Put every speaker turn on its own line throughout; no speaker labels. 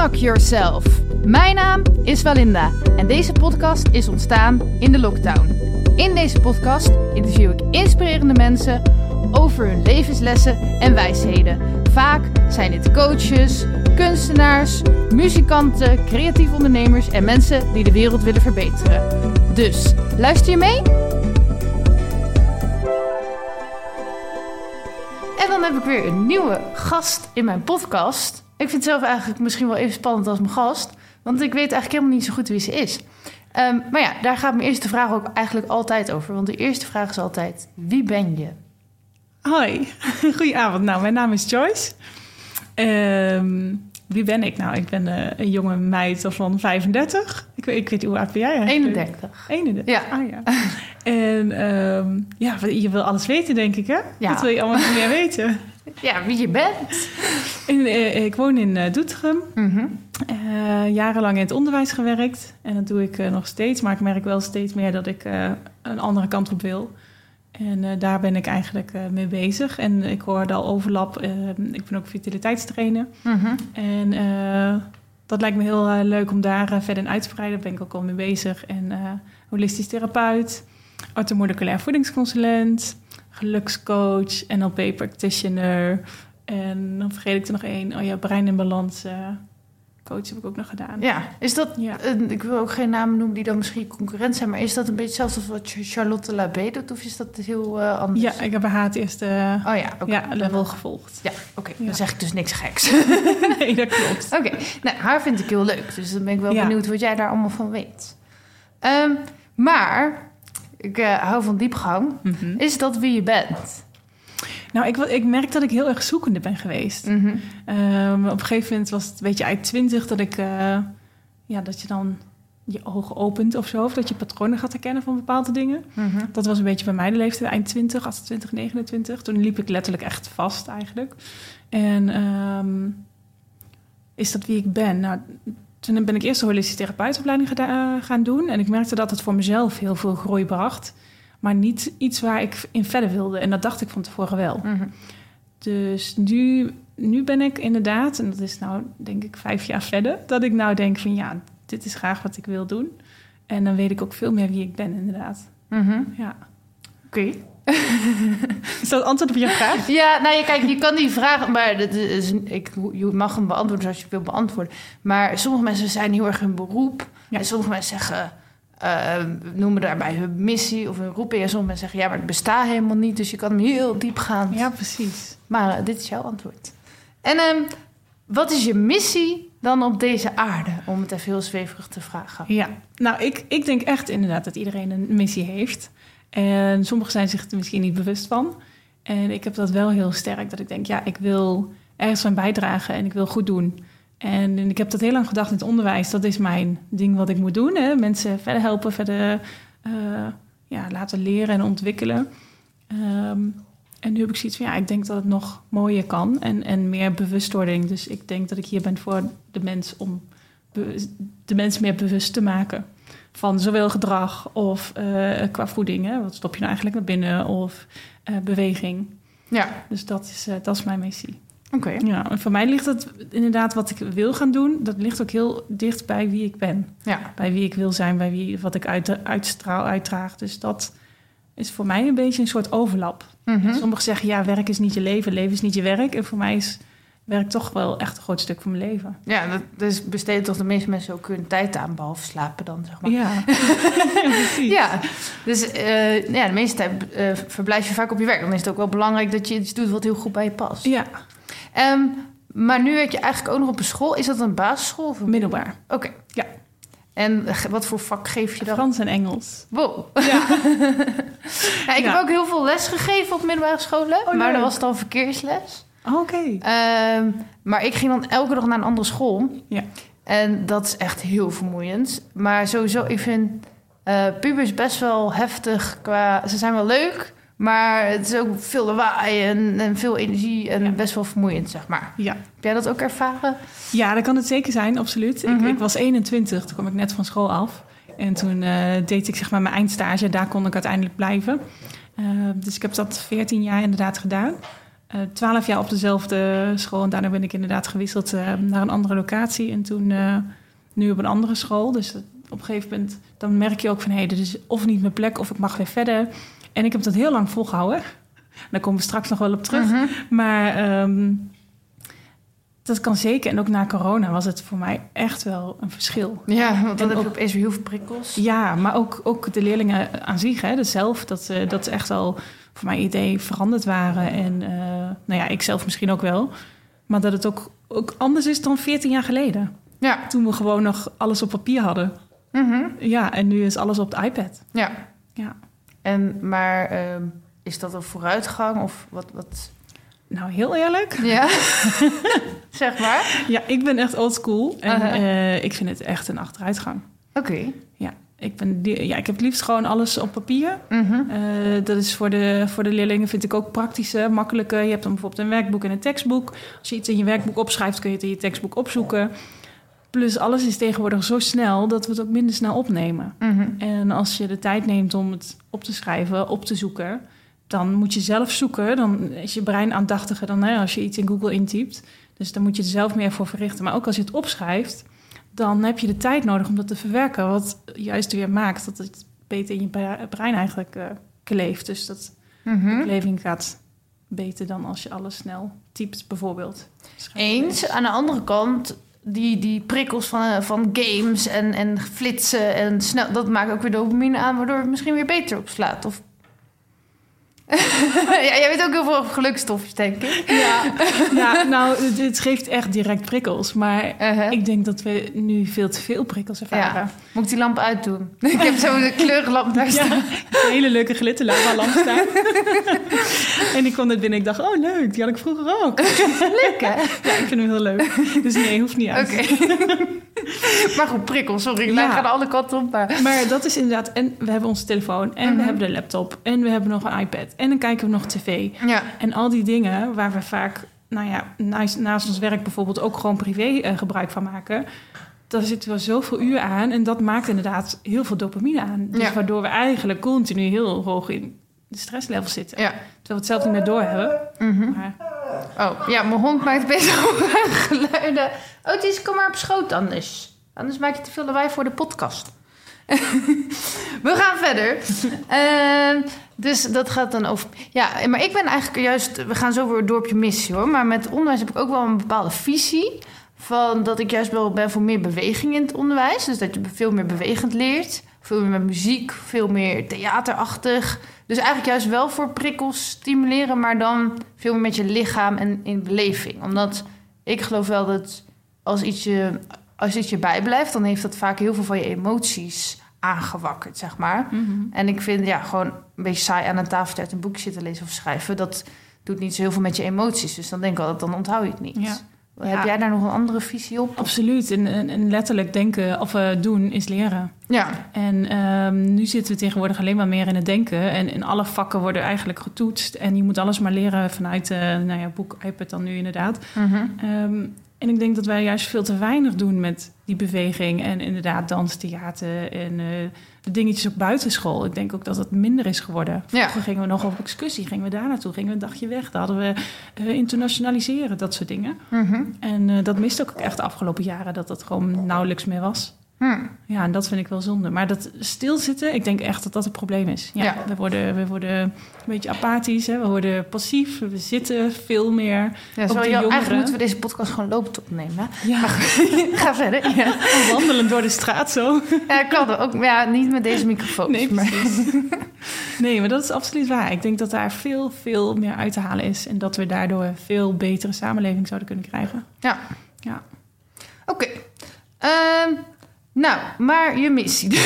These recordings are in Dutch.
Unlock Yourself. Mijn naam is Valinda en deze podcast is ontstaan in de lockdown. In deze podcast interview ik inspirerende mensen over hun levenslessen en wijsheden. Vaak zijn dit coaches, kunstenaars, muzikanten, creatieve ondernemers en mensen die de wereld willen verbeteren. Dus luister je mee? En dan heb ik weer een nieuwe gast in mijn podcast. Ik vind het zelf eigenlijk misschien wel even spannend als mijn gast. Want ik weet eigenlijk helemaal niet zo goed wie ze is. Ehm, maar ja, daar gaat mijn eerste vraag ook eigenlijk altijd over. Want de eerste vraag is altijd: wie ben je?
Hoi, goedenavond. Nou, mijn naam is Joyce. Ehm, wie ben ik? Nou, ik ben eh, een jonge meid van 35. Ik, weet- ik weet hoe oud ben jij eigenlijk?
31.
31?
Ja.
Ah, ja. En ehm, ja, je wil alles weten, denk ik, hè?
Ja.
Wat wil je allemaal meer weten?
Ja, wie je bent.
En, eh, ik woon in eh, Doetinchem.
Mhm.
Eh, jarenlang in het onderwijs gewerkt. En dat doe ik nog steeds. Maar ik merk wel steeds meer dat ik een andere kant op wil. En daar ben ik eigenlijk mee bezig. En ik hoorde al overlap. ik ben ook vitaliteitstrainer.
Mhm.
En dat lijkt me heel leuk om daar verder in uit te breiden. Daar ben ik ook al mee bezig. En holistisch therapeut, orthomoleculair voedingsconsulent, gelukscoach, NLP practitioner. En dan vergeet ik er nog één. Oh ja, brein in balans eh, coach heb ik ook nog gedaan.
Ja, is dat,
Ja.
ik wil ook geen namen noemen die dan misschien concurrent zijn, maar is dat een beetje hetzelfde als wat Charlotte Labé doet, of is dat heel eh, anders?
Ja, ik heb haar het eerste
Oh ja, oké.
ja, level gevolgd.
Ja, oké.
Ja.
Dan zeg ik dus niks geks.
nee, dat klopt.
Oké, nou, haar vind ik heel leuk. Dus dan ben ik wel benieuwd wat jij daar allemaal van weet. Ehm, maar, ik eh, hou van diepgang.
Mhm.
Is dat wie je bent?
Nou, ik, ik merk dat ik heel erg zoekende ben geweest.
Mhm.
Ehm, op een gegeven moment was het een beetje uit twintig dat ik, eh, ja, dat je dan je ogen opent of zo, of dat je patronen gaat herkennen van bepaalde dingen.
Mhm.
Dat was een beetje bij mij de leeftijd, eind 20, 28, 29. Toen liep ik letterlijk echt vast eigenlijk. En ehm, is dat wie ik ben? Nou, toen ben ik eerst de holistische therapeutenopleiding geda- eh, gaan doen. En ik merkte dat het voor mezelf heel veel groei bracht. Maar niet iets waar ik in verder wilde. En dat dacht ik van tevoren wel.
Mhm.
Dus nu, nu ben ik inderdaad, en dat is nou denk ik vijf jaar verder, dat ik nou denk van ja, dit is graag wat ik wil doen. En dan weet ik ook veel meer wie ik ben, inderdaad.
Mhm.
Ja.
Oké.
Is dat antwoord op je vraag?
Ja, nou ja, kijk, je kan die vragen, maar dat is, ik, je mag hem beantwoorden zoals je wil beantwoorden. Maar sommige mensen zijn heel erg hun beroep.
Ja.
En sommige mensen zeggen, eh, noemen daarbij hun missie of hun roeping. En sommige mensen zeggen, ja, maar het bestaat helemaal niet. Dus je kan hem heel diep gaan.
Ja, precies.
Maar eh, dit is jouw antwoord. En ehm, wat is je missie dan op deze aarde? Om het even heel zweverig te vragen.
Ja, nou, ik, ik denk echt inderdaad dat iedereen een missie heeft. En sommigen zijn zich er misschien niet bewust van. En ik heb dat wel heel sterk, dat ik denk, ja, ik wil ergens van bijdragen en ik wil goed doen. En ik heb dat heel lang gedacht in het onderwijs, dat is mijn ding wat ik moet doen. Hè? Mensen verder helpen, verder eh, ja, laten leren en ontwikkelen. Ehm, en nu heb ik zoiets van, ja, ik denk dat het nog mooier kan en, en meer bewustwording. Dus ik denk dat ik hier ben voor de mens om de mens meer bewust te maken. Van zowel gedrag of eh, qua voeding, hè? wat stop je nou eigenlijk naar binnen, of eh, beweging.
Ja,
Dus dat is, eh, dat is mijn missie.
oké.
Ja, en voor mij ligt het inderdaad wat ik wil gaan doen, dat ligt ook heel dicht bij wie ik ben.
Ja.
Bij wie ik wil zijn, bij wie, wat ik uit, uitstraal, uitdraag. Dus dat is voor mij een beetje een soort overlap.
Mhm.
Sommigen zeggen, ja, werk is niet je leven, leven is niet je werk. En voor mij is werk toch wel echt een groot stuk van mijn leven.
Ja, dat dus besteden toch de meeste mensen ook hun tijd aan, behalve slapen dan, zeg maar.
Ja, precies.
Ja, dus eh, ja, de meeste tijd eh, verblijf je vaak op je werk. Dan is het ook wel belangrijk dat je iets doet wat heel goed bij je past.
Ja,
Ehm, maar nu werk je eigenlijk ook nog op een school. Is dat een basisschool? Of een...
middelbaar.
Oké.
Ja.
En wat voor vak geef je dan?
Frans en Engels.
Wow.
Ja.
Ja, ik
Ja.
heb ook heel veel les gegeven op middelbare scholen.
Oh,
maar dat was dan verkeersles.
Oké.
Ehm, maar ik ging dan elke dag naar een andere school.
Ja.
En dat is echt heel vermoeiend. Maar sowieso, ik vind eh pubers best wel heftig qua... Ze zijn wel leuk, maar het is ook veel lawaai en, en veel energie en
Ja.
best wel vermoeiend, zeg maar.
Ja.
Heb jij dat ook ervaren?
ja, dat kan het zeker zijn, absoluut.
Mhm.
ik, ik was 21, toen kwam ik net van school af. En toen eh, deed ik zeg maar mijn eindstage. Daar kon ik uiteindelijk blijven. Eh, dus ik heb dat 14 jaar inderdaad gedaan. Eh, twaalf jaar op dezelfde school. En daarna ben ik inderdaad gewisseld eh, naar een andere locatie. En toen eh, nu op een andere school. Dus op een gegeven moment dan merk je ook van... hé, hey, dit is of niet mijn plek of ik mag weer verder. En ik heb dat heel lang volgehouden. Daar komen we straks nog wel op terug.
Mhm.
Maar ehm, dat kan zeker. En ook na corona was het voor mij echt wel een verschil.
Ja, want dan
En
heb je opeens weer heel veel prikkels.
Ja, maar ook, ook de leerlingen aan zich, hè, dus zelf, dat, dat is echt al voor mijn idee veranderd waren. En eh, nou ja, ik zelf misschien ook wel. Maar dat het ook, ook anders is dan 14 jaar geleden.
Ja.
Toen we gewoon nog alles op papier hadden.
Mhm.
Ja, en nu is alles op de iPad.
Ja.
Ja.
En, maar ehm, is dat een vooruitgang of wat? wat?
Nou, heel eerlijk.
Ja. zeg maar.
Ja, ik ben echt old school. En
Aha.
eh, ik vind het echt een achteruitgang.
Oké.
Ja, ik, ben, ja, ik heb het liefst gewoon alles op papier.
Mhm.
Eh, dat is voor de, voor de leerlingen vind ik ook praktischer, makkelijker. Je hebt dan bijvoorbeeld een werkboek en een tekstboek. Als je iets in je werkboek opschrijft, kun je het in je tekstboek opzoeken. Plus alles is tegenwoordig zo snel dat we het ook minder snel opnemen.
Mhm.
En als je de tijd neemt om het op te schrijven, op te zoeken, dan moet je zelf zoeken. Dan is je brein aandachtiger dan hè, als je iets in Google intypt. Dus dan moet je er zelf meer voor verrichten. Maar ook als je het opschrijft, dan heb je de tijd nodig om dat te verwerken. Wat juist weer maakt dat het beter in je bre- brein eigenlijk eh, kleeft. Dus dat
Mhm.
de beleving gaat beter dan als je alles snel typt, bijvoorbeeld.
Eens. Aan de andere kant, die, die prikkels van, eh, van games en, en flitsen en snel, dat maakt ook weer dopamine aan, waardoor het misschien weer beter opslaat. Of... ja, jij weet ook heel veel over gelukstofjes, denk ik.
Ja, ja nou, het, geeft echt direct prikkels. Maar
Uh-huh.
ik denk dat we nu veel te veel prikkels ervaren.
Moet ik die lamp uitdoen? ik heb zo'n kleurenlamp daar
Ja,
staan.
een hele leuke glitterlava lamp staan. en ik kwam net binnen en ik dacht, oh leuk, die had ik vroeger ook.
Leuk, hè?
Ja, ik vind hem heel leuk. Dus nee, hoeft niet uit.
Oké. maar goed, prikkels, sorry. Ik
Ja.
ga alle kanten op. Maar...
Maar dat is inderdaad, en we hebben onze telefoon, en
Mhm.
we hebben de laptop, en we hebben nog een iPad, en dan kijken we nog tv.
Ja.
En al die dingen waar we vaak, nou ja, naast, naast ons werk bijvoorbeeld ook gewoon privé eh, gebruik van maken. Daar zitten we zoveel uur aan en dat maakt inderdaad heel veel dopamine aan. Dus
Ja.
waardoor we eigenlijk continu heel hoog in de stresslevels zitten.
ja.
Terwijl we het zelf niet meer doorhebben.
Mhm.
Maar
Oh, ja, mijn hond maakt best wel geluiden. Oh, Ties, kom maar op schoot anders. Anders maak je te veel lawaai voor de podcast. We gaan verder. Ehm, dus dat gaat dan over... Ja, maar ik ben eigenlijk juist... We gaan zo weer door op je missie, hoor. Maar met onderwijs heb ik ook wel een bepaalde visie... van dat ik juist wel ben voor meer beweging in het onderwijs. Dus dat je veel meer bewegend leert. Veel meer met muziek, veel meer theaterachtig. Dus eigenlijk juist wel voor prikkels stimuleren... maar dan veel meer met je lichaam en in beleving. Omdat ik geloof wel dat als iets je, als iets je bijblijft... dan heeft dat vaak heel veel van je emoties aangewakkerd, zeg maar.
Mhm.
En ik vind, ja, gewoon een beetje saai aan een tafeltje uit een boek zitten lezen of schrijven... dat doet niet zo heel veel met je emoties. Dus dan denk ik altijd, dan onthoud je het niet.
Ja.
Heb
Ja.
jij daar nog een andere visie op?
Absoluut. En, en, en letterlijk denken of eh, doen is leren.
Ja.
En ehm, nu zitten we tegenwoordig alleen maar meer in het denken. En in alle vakken worden eigenlijk getoetst. En je moet alles maar leren vanuit, eh nou ja, boek iPad dan nu inderdaad.
Mhm.
Ehm, en ik denk dat wij juist veel te weinig doen met die beweging. En inderdaad dans, theater en eh, de dingetjes ook buitenschool. Ik denk ook dat het minder is geworden.
Ja.
Vroeger gingen we nog op excursie, gingen we daar naartoe, gingen we een dagje weg. Daar hadden we eh, internationaliseren, dat soort dingen.
Mhm.
En eh, dat miste ook echt de afgelopen jaren, dat dat gewoon nauwelijks meer was.
Hm.
Ja, en dat vind ik wel zonde. Maar dat stilzitten, ik denk echt dat dat het probleem is. Ja,
Ja.
We, worden, we worden een beetje apathisch, hè? we worden passief, we zitten veel meer.
Ja, zo, eigenlijk moeten we deze podcast gewoon lopend opnemen.
Ja,
Ga verder. Ja,
wandelen door de straat zo.
ja kan ook. Ja, niet met deze microfoon.
Nee,
maar...
Nee, maar dat is absoluut waar. Ik denk dat daar veel, veel meer uit te halen is. En dat we daardoor een veel betere samenleving zouden kunnen krijgen.
Ja.
Ja.
Oké. Ehm, nou, maar je missie.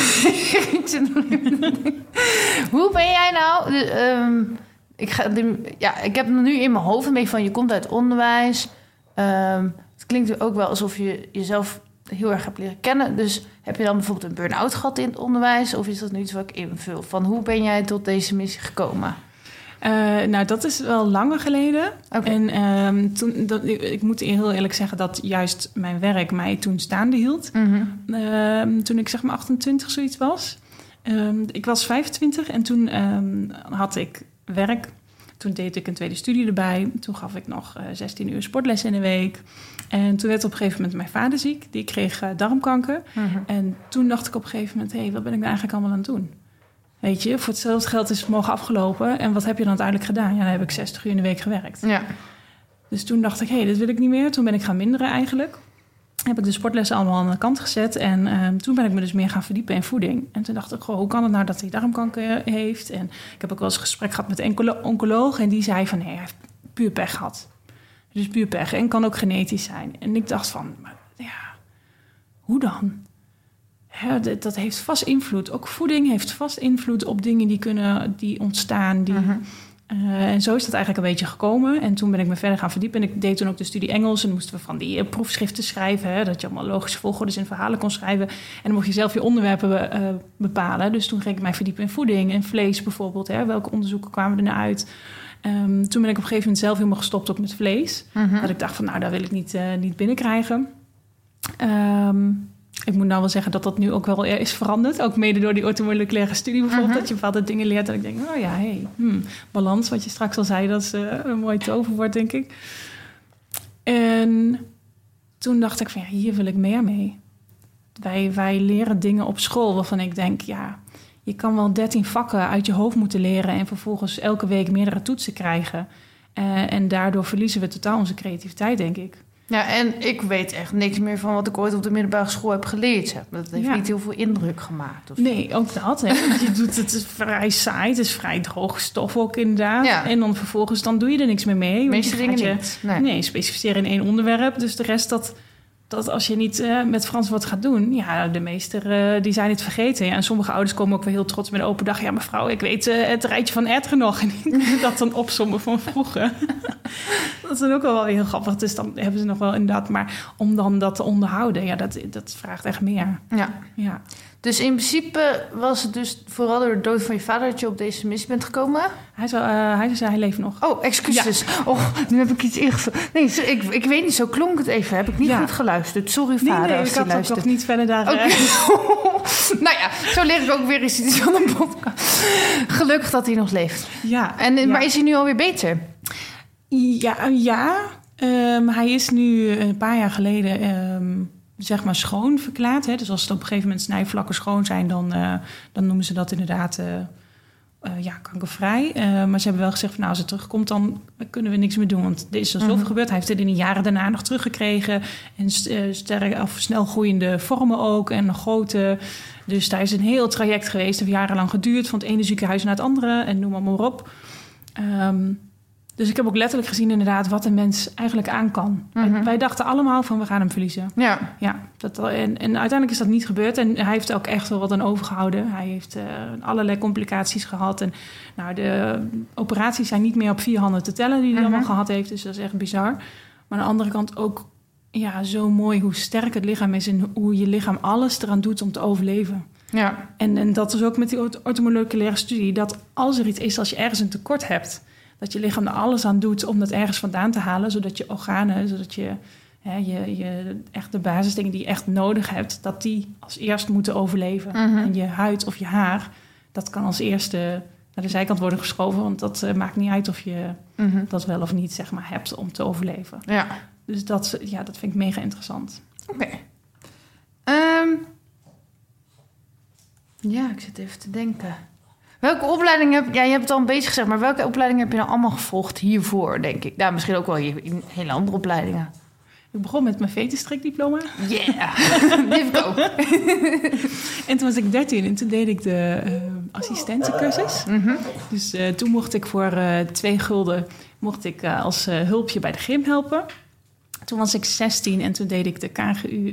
Hoe ben jij nou... ehm, ik, ga, ja, ik heb nu in mijn hoofd een beetje van... je komt uit onderwijs. Ehm, het klinkt ook wel alsof je jezelf heel erg hebt leren kennen. Dus heb je dan bijvoorbeeld een burn-out gehad in het onderwijs? Of is dat nu iets wat ik invul? Van hoe ben jij tot deze missie gekomen?
Eh, nou, dat is wel langer geleden. En ehm, toen, dat, ik, ik moet heel eerlijk zeggen dat juist mijn werk mij toen staande hield.
Mhm.
Ehm, toen ik zeg maar 28 zoiets was. Ehm, ik was 25 en toen had ik werk. toen deed ik een tweede studie erbij. Toen gaf ik nog 16 uur sportles in de week. En toen werd op een gegeven moment mijn vader ziek. Die kreeg darmkanker.
Mhm.
En toen dacht ik op een gegeven moment... hé, hey, wat ben ik nou eigenlijk allemaal aan het doen? Weet je, voor hetzelfde geld is het morgen afgelopen. En wat heb je dan uiteindelijk gedaan? Ja, dan heb ik 60 uur in de week gewerkt.
Ja.
Dus toen dacht ik, hé, hey, dit wil ik niet meer. Toen ben ik gaan minderen eigenlijk. Heb ik de sportlessen allemaal aan de kant gezet. En ehm, toen ben ik me dus meer gaan verdiepen in voeding. En toen dacht ik, goh, hoe kan het nou dat hij darmkanker heeft? En ik heb ook wel eens een gesprek gehad met een oncoloog. En die zei van, nee, hij heeft puur pech gehad. Dus puur pech. En kan ook genetisch zijn. En ik dacht van, maar, ja, hoe dan? Ja, dat, heeft vast invloed. Ook voeding heeft vast invloed op dingen die kunnen die ontstaan. Die,
Mhm.
eh, en zo is dat eigenlijk een beetje gekomen. En toen ben ik me verder gaan verdiepen. En ik deed toen ook de studie Engels. En moesten we van die eh, proefschriften schrijven. Hè, dat je allemaal logische volgordes in verhalen kon schrijven. En dan mocht je zelf je onderwerpen eh, bepalen. Dus toen ging ik mij verdiepen in voeding en vlees bijvoorbeeld. Hè. Welke onderzoeken kwamen er nou uit? Ehm, toen ben ik op een gegeven moment zelf helemaal gestopt ook met vlees.
Mhm.
Dat ik dacht van, nou, daar wil ik niet, niet binnenkrijgen. Ehm, ik moet nou wel zeggen dat dat nu ook wel is veranderd. Ook mede door die orthomoleculaire studie bijvoorbeeld.
Mhm.
Dat je bepaalde dingen leert. En ik denk, oh ja, hey, hmm, balans, wat je straks al zei, dat is eh, een mooi toverwoord, denk ik. En toen dacht ik van, ja, hier wil ik meer mee. Wij, wij leren dingen op school waarvan ik denk, ja, je kan wel 13 vakken uit je hoofd moeten leren en vervolgens elke week meerdere toetsen krijgen. Eh, en daardoor verliezen we totaal onze creativiteit, denk ik.
Ja, en ik weet echt niks meer van wat ik ooit op de middelbare school heb geleerd. zeg. Dat heeft
Ja.
niet heel veel indruk gemaakt. Of...
Nee, ook dat. Hè. Je doet het is vrij saai, het is vrij droge stof ook inderdaad.
Ja.
En dan vervolgens dan doe je er niks meer mee.
Meeste dingen
je-
niet. Nee.
Nee, specificeren in één onderwerp. Dus de rest, dat, dat als je niet eh, met Frans wat gaat doen... Ja, de meester eh, die zijn het vergeten. Ja, en sommige ouders komen ook wel heel trots met een open dag. Ja, mevrouw, ik weet eh, het rijtje van Erdre nog. En die dat dan opzommen van vroeger. dat is dan ook wel heel grappig. Dus dan hebben ze nog wel inderdaad... Maar om dan dat te onderhouden, ja, dat, dat vraagt echt meer.
Ja.
Ja.
Dus in principe was het dus vooral door de dood van je vader dat je op deze missie bent gekomen.
Hij, zou, eh, hij zei, hij leeft nog.
Oh, excuses. Oh, nu heb ik iets ingevuld. Nee, ik, ik weet niet, zo klonk het even. Heb ik niet
Ja.
goed geluisterd. Sorry,
Nee,
vader,
nee,
als
ik had ook
luistert.
nog niet verder daar...
Oké.
eh,
nou ja, zo leer ik ook weer eens iets van een podcast. Gelukkig dat hij nog leeft.
ja,
En, eh,
ja.
Maar is hij nu alweer beter?
Ja, ja. Ehm, hij is nu een paar jaar geleden ehm, zeg maar schoon verklaard. Hè? Dus als het op een gegeven moment snijvlakken schoon zijn, dan, eh, dan noemen ze dat inderdaad eh, eh, ja, kankervrij. Maar ze hebben wel gezegd van nou, als het terugkomt, dan kunnen we niks meer doen. Want er is er zoveel
Mhm.
gebeurd. Hij heeft het in de jaren daarna nog teruggekregen. En st- eh, sterk, of snel groeiende vormen ook en grote. Dus daar is een heel traject geweest. Het heeft jarenlang geduurd. Van het ene ziekenhuis naar het andere en noem maar, maar op. Ehm, dus ik heb ook letterlijk gezien inderdaad wat een mens eigenlijk aan kan.
Mhm.
Wij, wij dachten allemaal van we gaan hem verliezen.
Ja.
Ja, dat, en, en uiteindelijk is dat niet gebeurd. En hij heeft ook echt wel wat aan overgehouden. Hij heeft eh, allerlei complicaties gehad. En nou, de operaties zijn niet meer op vier handen te tellen die hij
Mhm.
allemaal gehad heeft. Dus dat is echt bizar. Maar aan de andere kant ook ja, zo mooi hoe sterk het lichaam is... en hoe je lichaam alles eraan doet om te overleven.
Ja.
En, en dat is ook met die orthomoleculaire studie... dat als er iets is, als je ergens een tekort hebt... dat je lichaam er alles aan doet om dat ergens vandaan te halen... zodat je organen, zodat je, hè, je, je echt de basisdingen die je echt nodig hebt... dat die als eerst moeten overleven.
Mhm.
En je huid of je haar, dat kan als eerste naar de zijkant worden geschoven... want dat eh, maakt niet uit of je
Mhm.
dat wel of niet zeg maar, hebt om te overleven.
Ja.
Dus dat, ja, dat vind ik mega interessant.
Oké. Ehm, ja, ik zit even te denken. Welke opleiding heb... Ja, je hebt het al een beetje gezegd, maar welke opleiding heb je nou allemaal gevolgd hiervoor, denk ik? Nou, misschien ook wel hier- in hele andere opleidingen.
Ik begon met mijn vetenstrikdiploma.
Yeah, die heb ik ook.
En toen was ik 13 en toen deed ik de eh, assistentiecursus.
Mhm.
Dus eh, toen mocht ik voor eh, twee gulden mocht ik, als hulpje bij de gym helpen. Toen was ik 16 en toen deed ik de KGU,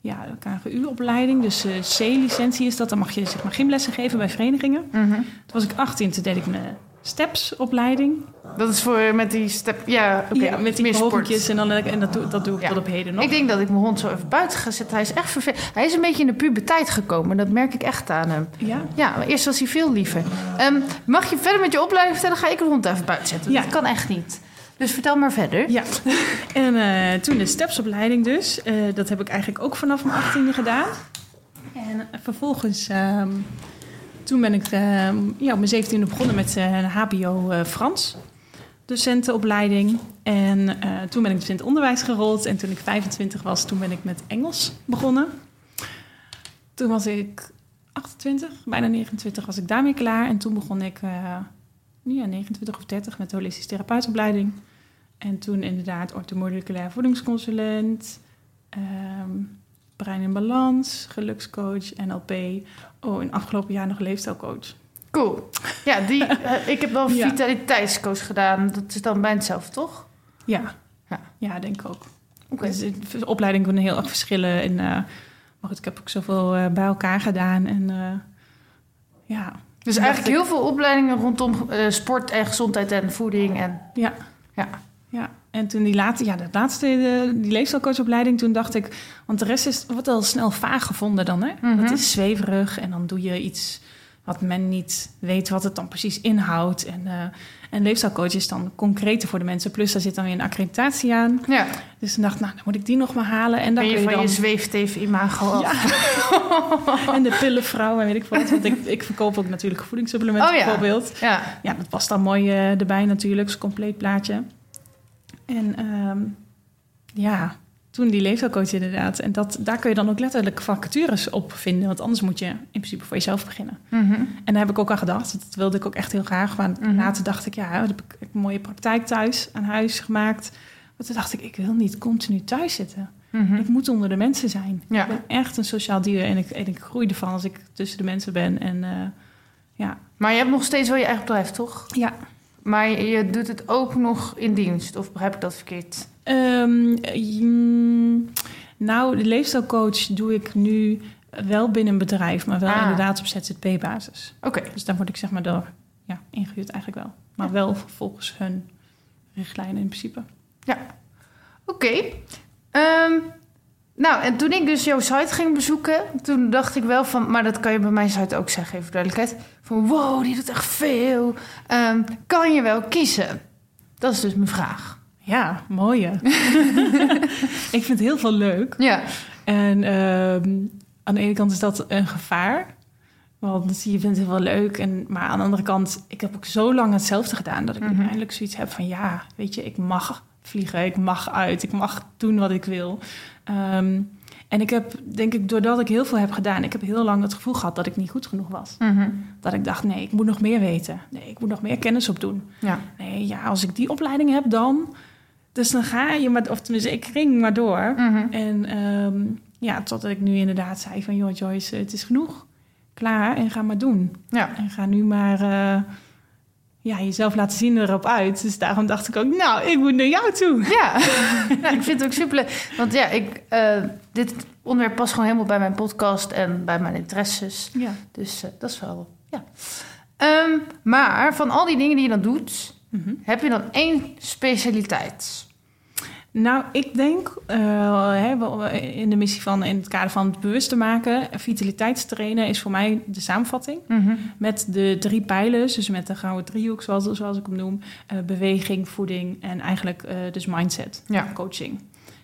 ja, KGU-opleiding. Dus eh, C-licentie is dat. Dan mag je zeg maar, gymlessen geven bij verenigingen.
Mhm.
Toen was ik 18, toen deed ik mijn STEPS-opleiding.
Dat is voor met die step... Ja,
ja, met die hoogtjes en, dan, en dat, doe, dat doe ik
Ja.
tot op heden nog.
Ik denk dat ik mijn hond zo even buiten ga zetten. Hij is echt vervelend. Hij is een beetje in de puberteit gekomen. Dat merk ik echt aan hem.
Ja?
Ja, maar eerst was hij veel liever. Ehm, mag je verder met je opleiding vertellen? Ga ik de hond even buiten zetten.
Ja.
Dat kan echt niet. Dus vertel maar verder.
Ja, en eh, toen de stepsopleiding dus. Eh, dat heb ik eigenlijk ook vanaf mijn achttiende gedaan. En vervolgens, ehm, toen ben ik eh, ja, op mijn 17e begonnen met een HBO eh, Frans docentenopleiding. En toen ben ik dus in het onderwijs gerold. En toen ik 25 was, toen ben ik met Engels begonnen. Toen was ik 28, bijna 29 was ik daarmee klaar. En toen begon ik, eh, ja, 29 of 30 met de holistische therapeutopleiding. En toen inderdaad orthomoleculair voedingsconsulent, ehm, brein in balans, gelukscoach, NLP. Oh, in afgelopen jaar nog leefstijlcoach.
Cool. Ja, die, eh, ik heb wel
Ja.
vitaliteitscoach gedaan. Dat is dan bij hetzelfde, toch?
Ja,
Ja.
ja. denk ik ook.
Oké.
Dus de opleidingen kunnen heel erg verschillen. En, eh, maar goed, ik heb ook zoveel eh, bij elkaar gedaan. En ja,
Dus eigenlijk
ik-
heel veel opleidingen rondom sport en gezondheid en voeding. En,
ja.
ja.
Ja, en toen die laatste, ja, de laatste, die leefstijlcoachopleiding, toen dacht ik, want de rest is wordt al snel vaag gevonden dan, hè?
Mhm.
Het is zweverig en dan doe je iets wat men niet weet wat het dan precies inhoudt. En, eh en leefstijlcoach is dan concreter voor de mensen. Plus daar zit dan weer een accreditatie aan.
ja.
Dus toen dacht ik, nou, dan moet ik die nog maar halen. En dan
Ben je
kun je
van
dan...
je zweefteven imago af.
Ja. en de pillenvrouw en weet ik wat. Want ik, ik verkoop ook natuurlijk voedingssupplementen
Oh ja.
bijvoorbeeld.
Ja.
Ja, dat past dan mooi eh, erbij natuurlijk, zo'n compleet plaatje. En ehm, ja, toen die leefstijlcoach inderdaad. En dat, daar kun je dan ook letterlijk vacatures op vinden. Want anders moet je in principe voor jezelf beginnen.
Mhm.
En daar heb ik ook aan gedacht. Dat wilde ik ook echt heel graag. Maar
Mhm.
later dacht ik, ja, dan heb ik een mooie praktijk thuis aan huis gemaakt. Maar toen dacht ik, ik wil niet continu thuis zitten.
Mhm.
Ik moet onder de mensen zijn.
Ja.
Ik ben echt een sociaal dier en ik, en ik groei ervan als ik tussen de mensen ben. En eh, ja.
Maar je hebt nog steeds wel je eigen bedrijf, toch?
ja,
Maar je, doet het ook nog in dienst, of begrijp ik dat verkeerd?
Ehm, mm, nou, de leefstijlcoach doe ik nu wel binnen een bedrijf, maar wel
Ah.
inderdaad op ZZP-basis.
Oké.
Dus daar word ik zeg maar door ja, ingehuurd eigenlijk wel. Maar
Ja.
wel volgens hun richtlijnen in principe.
Oké. Ehm, nou, en toen ik dus jouw site ging bezoeken, toen dacht ik wel van, maar dat kan je bij mijn site ook zeggen, even duidelijkheid. Van wow, die doet echt veel. Ehm, kan je wel kiezen? Dat is dus mijn vraag.
Ja, mooie. ik vind het heel veel leuk.
Ja.
En ehm, aan de ene kant is dat een gevaar. Want je vindt het heel wel leuk. En, maar aan de andere kant, ik heb ook zo lang hetzelfde gedaan... dat ik
Mhm.
uiteindelijk zoiets heb van... ja, weet je, ik mag vliegen, ik mag uit, ik mag doen wat ik wil. Ehm, en ik heb, denk ik, doordat ik heel veel heb gedaan... ik heb heel lang het gevoel gehad dat ik niet goed genoeg was.
Mhm.
Dat ik dacht, nee, ik moet nog meer weten. Nee, ik moet nog meer kennis opdoen.
Ja.
Nee, ja, als ik die opleiding heb, dan... Dus dan ga je maar... Of tenminste, ik ging maar door...
Mhm.
En ehm, ja, totdat ik nu inderdaad zei van... joh Joyce, het is genoeg. Klaar en ga maar doen.
Ja.
En ga nu maar eh, ja, jezelf laten zien erop uit. Dus daarom dacht ik ook, nou, ik moet naar jou toe.
Ja, nou, ik vind het ook super. Want ja, ik, eh, dit onderwerp past gewoon helemaal bij mijn podcast en bij mijn interesses.
Ja.
Dus eh, dat is wel, ja. Ehm, maar van al die dingen die je dan doet,
Mhm.
heb je dan één specialiteit?
Nou, ik denk eh, eh, in de missie van... in het kader van het bewust te maken... vitaliteitstrainen is voor mij de samenvatting. Met de drie pijlers, dus met de gouden driehoek, zoals, zoals ik hem noem. eh, beweging, voeding en eigenlijk dus mindset,
Ja.
coaching.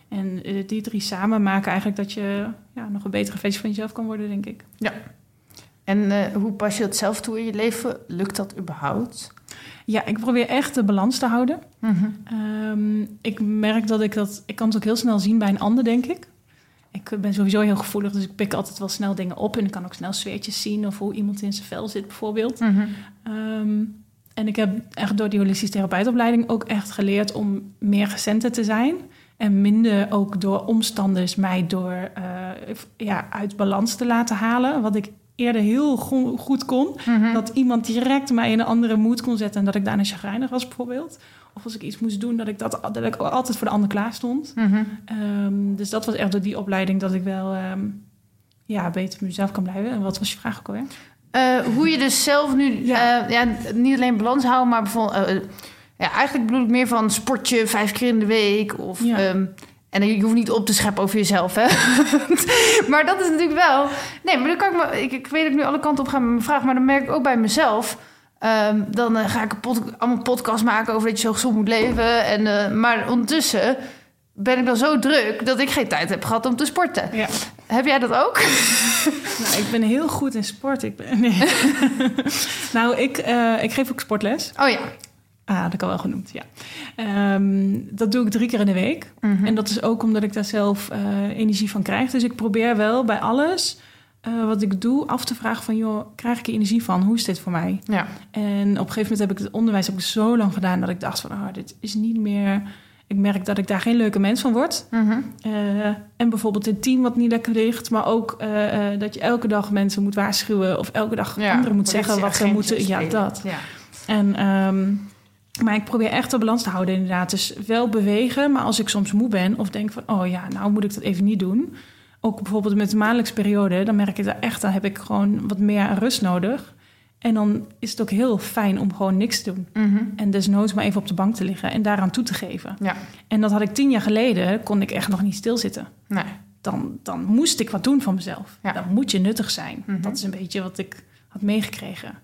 En die drie samen maken eigenlijk dat je ja, nog een betere versie van jezelf kan worden, denk ik.
En eh, hoe pas je dat zelf toe in je leven? Lukt dat überhaupt?
Ja, ik probeer echt de balans te houden. Ehm, ik merk dat ik dat... Ik kan het ook heel snel zien bij een ander, denk ik. Ik ben sowieso heel gevoelig, dus ik pik altijd wel snel dingen op. En ik kan ook snel sfeertjes zien of hoe iemand in zijn vel zit, bijvoorbeeld. Ehm, en ik heb echt door die holistische therapeutopleiding ook echt geleerd om meer gecenterd te zijn. En minder ook door omstanders mij door eh, ja, uit balans te laten halen. Wat ik eerder heel go- goed kon. Dat iemand direct mij in een andere moed kon zetten. En dat ik daarna chagrijnig was bijvoorbeeld. Of als ik iets moest doen, dat ik, dat, dat ik altijd voor de ander klaar stond. Ehm, dus dat was echt door die opleiding dat ik wel ehm, ja, beter mezelf kan blijven. En wat was je vraag ook alweer?
Eh, hoe je dus zelf nu,
Ja.
ja. ja, niet alleen balans houden, maar bijvoorbeeld, eh, ja, eigenlijk bedoel ik meer van sportje vijf keer in de week. Of,
Ja.
ehm, en je hoeft niet op te scheppen over jezelf, hè? maar dat is natuurlijk wel. Nee, maar dan kan ik, me, ik, ik weet dat ik nu alle kanten op ga met mijn vraag, maar dan merk ik ook bij mezelf. ehm, dan eh, ga ik een pod, allemaal podcast maken over dat je zo gezond moet leven. En, eh, maar ondertussen ben ik dan zo druk dat ik geen tijd heb gehad om te sporten.
Ja.
Heb jij dat ook?
nou, ik ben heel goed in sport. Ik ben, nee. nou, ik, uh, ik geef ook sportles.
Oh ja.
Ah, dat kan wel genoemd, ja. Um, dat doe ik drie keer in de week. Mm -hmm. En dat is ook omdat ik daar zelf uh, energie van krijg. Dus ik probeer wel bij alles uh, wat ik doe af te vragen van... joh, krijg ik er energie van? Hoe is dit voor mij?
Ja.
En op een gegeven moment heb ik het onderwijs heb ik zo lang gedaan... dat ik dacht van, oh, dit is niet meer... Ik merk dat ik daar geen leuke mens van word.
Mm -hmm.
uh, en bijvoorbeeld een team wat niet lekker ligt... maar ook dat je elke dag mensen moet waarschuwen... of elke dag
ja,
anderen moet zeggen wat ze moeten... Ja, dat.
Ja.
En... Um, maar ik probeer echt de balans te houden inderdaad. Dus wel bewegen, maar als ik soms moe ben of denk van... oh ja, nou moet ik dat even niet doen. Ook bijvoorbeeld met de maandelijkse periode... dan merk ik dat echt, dan heb ik gewoon wat meer rust nodig. En dan is het ook heel fijn om gewoon niks te doen.
Mm -hmm.
En desnoods maar even op de bank te liggen en daaraan toe te geven.
Ja.
En dat had ik tien jaar geleden, kon ik echt nog niet stilzitten.
Nee.
Dan, dan moest ik wat doen van mezelf.
Ja.
Dan moet je nuttig zijn.
Mhm.
Dat is een beetje wat ik had meegekregen.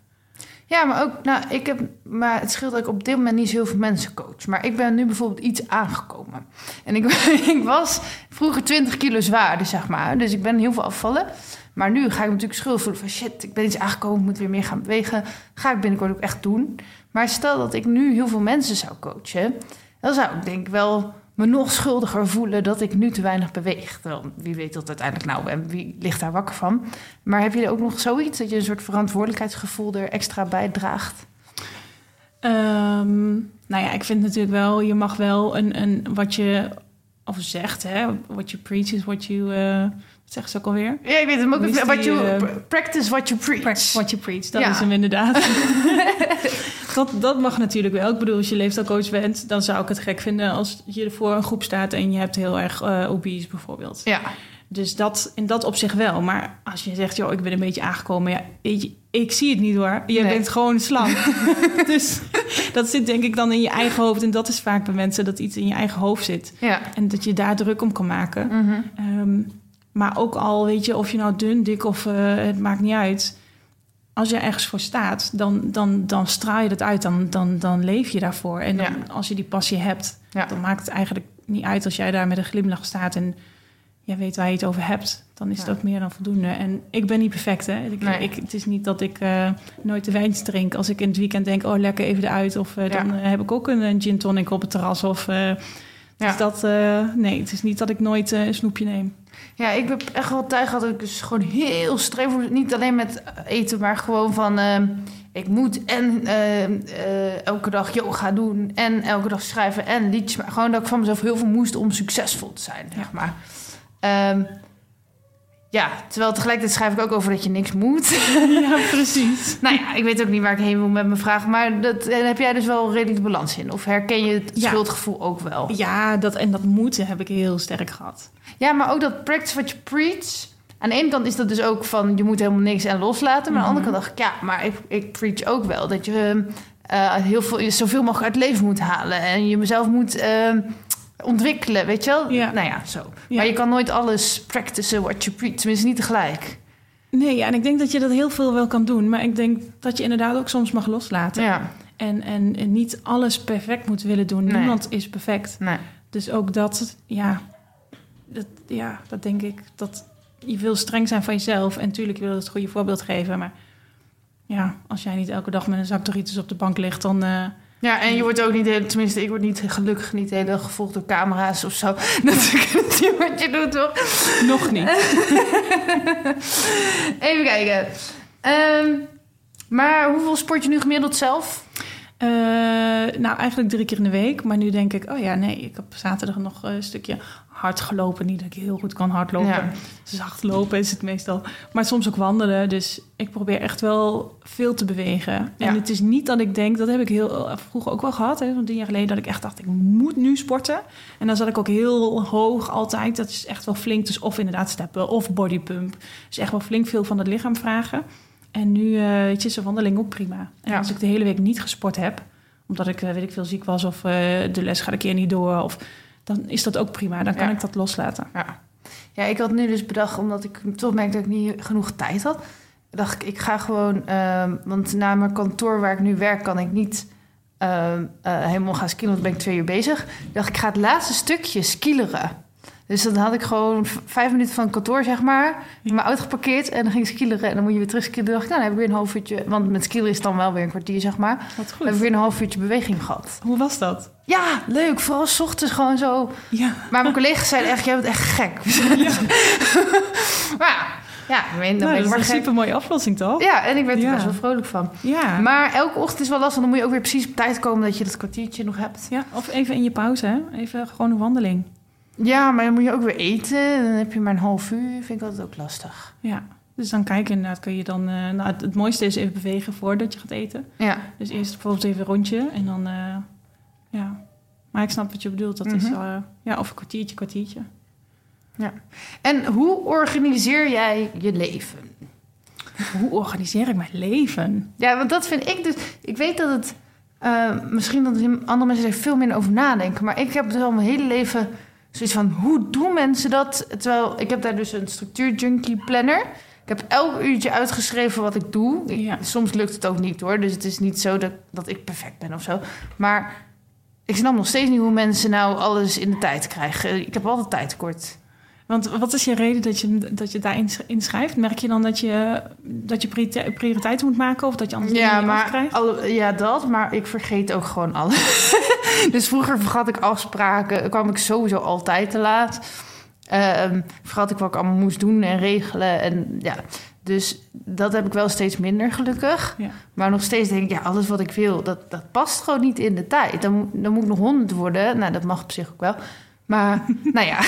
Ja, maar ook, nou, ik heb, maar het scheelt dat ik op dit moment niet zo heel veel mensen coach. Maar ik ben nu bijvoorbeeld iets aangekomen. En ik, ik was vroeger 20 kilo zwaarder, zeg maar. Dus ik ben heel veel afvallen. Maar nu ga ik natuurlijk schuldig voelen van shit, ik ben iets aangekomen, ik moet weer meer gaan bewegen. Ga ik binnenkort ook echt doen. Maar stel dat ik nu heel veel mensen zou coachen, dan zou ik denk ik wel me nog schuldiger voelen dat ik nu te weinig beweeg. Terwijl, wie weet dat uiteindelijk nou en wie ligt daar wakker van. Maar heb je ook nog zoiets dat je een soort verantwoordelijkheidsgevoel er extra bij draagt?
Um, nou ja, ik vind natuurlijk wel, je mag wel een, een wat je of zegt, hè, what you preach is what you. Uh, wat zeggen ze ook alweer?
Ja, ik weet het, ook what you,
uh,
practice what you preach.
Practice what you preach, dat
Ja.
is hem inderdaad. dat, dat mag natuurlijk wel. Ik bedoel, als je leefstijlcoach bent, dan zou ik het gek vinden als je voor een groep staat en je hebt heel erg uh, obese bijvoorbeeld.
Ja,
Dus dat, in dat opzicht wel. Maar als je zegt, joh, ik ben een beetje aangekomen. Ja, weet je, ik zie het niet hoor. Je
Nee.
bent gewoon slank. dus dat zit denk ik dan in je eigen hoofd. En dat is vaak bij mensen dat iets in je eigen hoofd zit.
ja.
En dat je daar druk om kan maken.
Mhm.
Ehm, maar ook al, weet je, of je nou dun, dik of uh, het maakt niet uit. Als je ergens voor staat, dan, dan, dan straal je dat uit. Dan, dan, dan leef je daarvoor. En dan,
Ja.
als je die passie hebt,
Ja.
dan maakt het eigenlijk niet uit als jij daar met een glimlach staat en jij weet waar je het over hebt. Dan is
Ja.
dat meer dan voldoende. En ik ben niet perfect, hè. Ik,
Nee.
ik, het is niet dat ik uh, nooit de wijntjes drink. Als ik in het weekend denk, oh, lekker even eruit. Of uh,
Ja.
dan uh, heb ik ook een, een gin tonic op het terras. Of, uh, dus dat, nee, het is niet dat ik nooit een snoepje neem.
Ja, ik heb echt wel tijd gehad dat ik dus gewoon heel streef was. Niet alleen met eten, maar gewoon van... ehm, ik moet en eh, eh, elke dag yoga doen en elke dag schrijven en liedjes. Maar gewoon dat ik van mezelf heel veel moest om succesvol te zijn, zeg maar. Ehm, ja, terwijl tegelijkertijd schrijf ik ook over dat je niks moet.
ja, precies.
nou ja, ik weet ook niet waar ik heen wil met mijn vraag. Maar dat, daar heb jij dus wel redelijk de balans in. Of herken je het
Ja.
schuldgevoel ook wel?
Ja, dat, en dat moeten heb ik heel sterk gehad.
Ja, maar ook dat practice what you preach. Aan de ene kant is dat dus ook van je moet helemaal niks en loslaten. Maar aan de andere kant dacht ik, ja, maar ik, ik preach ook wel dat je eh, heel veel, je zoveel mogelijk uit het leven moet halen. En je mezelf moet eh, ontwikkelen, weet je wel?
Ja.
Nou ja, zo.
Ja.
Maar je kan nooit alles practicen what you preach. Tenminste, niet tegelijk.
Nee, ja, en ik denk dat je dat heel veel wel kan doen. Maar ik denk dat je inderdaad ook soms mag loslaten.
Ja,
En, en, en niet alles perfect moet willen doen.
Nee.
Niemand is perfect.
nee.
Dus ook dat, ja, dat, ja, dat denk ik. Dat je wil streng zijn van jezelf. En natuurlijk wil je het goede voorbeeld geven. Maar ja, als jij niet elke dag met een zak Doritos op de bank ligt, dan... eh,
Ja, en je wordt ook niet, tenminste, ik word niet gelukkig niet de hele dag gevolgd door camera's of zo. Dat is niet wat je doet, toch?
nog niet.
Even kijken. Ehm, maar hoeveel sport je nu gemiddeld zelf?
Eh, nou, eigenlijk drie keer in de week. Maar nu denk ik, oh ja, nee, ik heb zaterdag nog een stukje hard gelopen. Niet dat ik heel goed kan hardlopen.
Ja.
Zacht lopen is het meestal. Maar soms ook wandelen. Dus ik probeer echt wel veel te bewegen. En
Ja.
het is niet dat ik denk, dat heb ik heel eh, vroeger ook wel gehad. Hè, tien jaar geleden, dat ik echt dacht, ik moet nu sporten. En dan zat ik ook heel hoog altijd. Dat is echt wel flink. Dus of inderdaad steppen of bodypump. Dus echt wel flink veel van het lichaam vragen. En nu, eh weet je, is een wandeling ook prima. En
Ja.
als ik de hele week niet gesport heb, omdat ik, eh, weet ik veel, ziek was of de les gaat een keer niet door, of, dan is dat ook prima. Dan kan
Ja.
ik dat loslaten.
Ja. ja, ik had nu dus bedacht, omdat ik toch merkte dat ik niet genoeg tijd had. dacht ik, ik ga gewoon... ehm, want na mijn kantoor waar ik nu werk, kan ik niet ehm, eh, helemaal gaan skillen. Want ben ik twee uur bezig. Dacht ik, ga het laatste stukje skileren. Dus dan had ik gewoon vijf minuten van het kantoor, zeg maar, in mijn auto geparkeerd en dan ging ik skileren en dan moet je weer terug skileren. Dacht ik, nou, dan heb ik weer een half uurtje, want met skileren is het dan wel weer een kwartier, zeg maar.
Wat
heb
goed.
ik weer een half uurtje beweging gehad.
Hoe was dat?
Ja, leuk. Vooral 's ochtends gewoon zo.
Ja.
Maar mijn collega's zeiden echt, jij bent echt gek. maar ja, ja, ik meen, dan
Nou, dat is
maar
een super mooie oplossing, toch?
Ja, en ik werd er
Ja.
best wel vrolijk van.
Ja.
Maar elke ochtend is wel lastig. Dan moet je ook weer precies op tijd komen dat je dat kwartiertje nog hebt.
ja. Of even in je pauze, hè? Even gewoon een wandeling.
Ja, maar dan moet je ook weer eten. Dan heb je maar een half uur. Vind ik altijd ook lastig.
Ja. Dus dan kijken, inderdaad, kun je dan... eh, nou, het, het mooiste is even bewegen voordat je gaat eten.
Ja.
Dus eerst bijvoorbeeld even een rondje en dan... eh, ja. Maar ik snap wat je bedoelt. Dat is... Eh, ja, of een kwartiertje, kwartiertje.
En hoe organiseer jij je leven?
Hoe organiseer ik mijn leven?
Ja, want dat vind ik dus... Ik weet dat het... misschien dat andere mensen er veel minder over nadenken. Maar ik heb dus al mijn hele leven zoiets van... Hoe doen mensen dat? Terwijl ik heb daar dus een structuur junkie planner. Ik heb elk uurtje uitgeschreven wat ik doe. Ik-
Ja.
Soms lukt het ook niet hoor. Dus het is niet zo dat, dat ik perfect ben of zo. Maar ik snap nog steeds niet hoe mensen nou alles in de tijd krijgen. Ik heb altijd tijdtekort.
Want wat is je reden dat je, dat je daarin sch- inschrijft? Merk je dan dat je, dat je priorite- prioriteiten moet maken of dat je anders
Ja,
niet
maar
afkrijgt?
alle, ja, dat, maar ik vergeet ook gewoon alles. dus vroeger vergat ik afspraken, kwam ik sowieso altijd te laat. Ehm vergat ik wat ik allemaal moest doen en regelen. En, ja. Dus dat heb ik wel steeds minder gelukkig.
Ja.
Maar nog steeds denk ik, ja, alles wat ik wil, dat, dat past gewoon niet in de tijd. Dan, dan moet ik nog honderd worden. Nou, dat mag op zich ook wel. Maar, nou ja.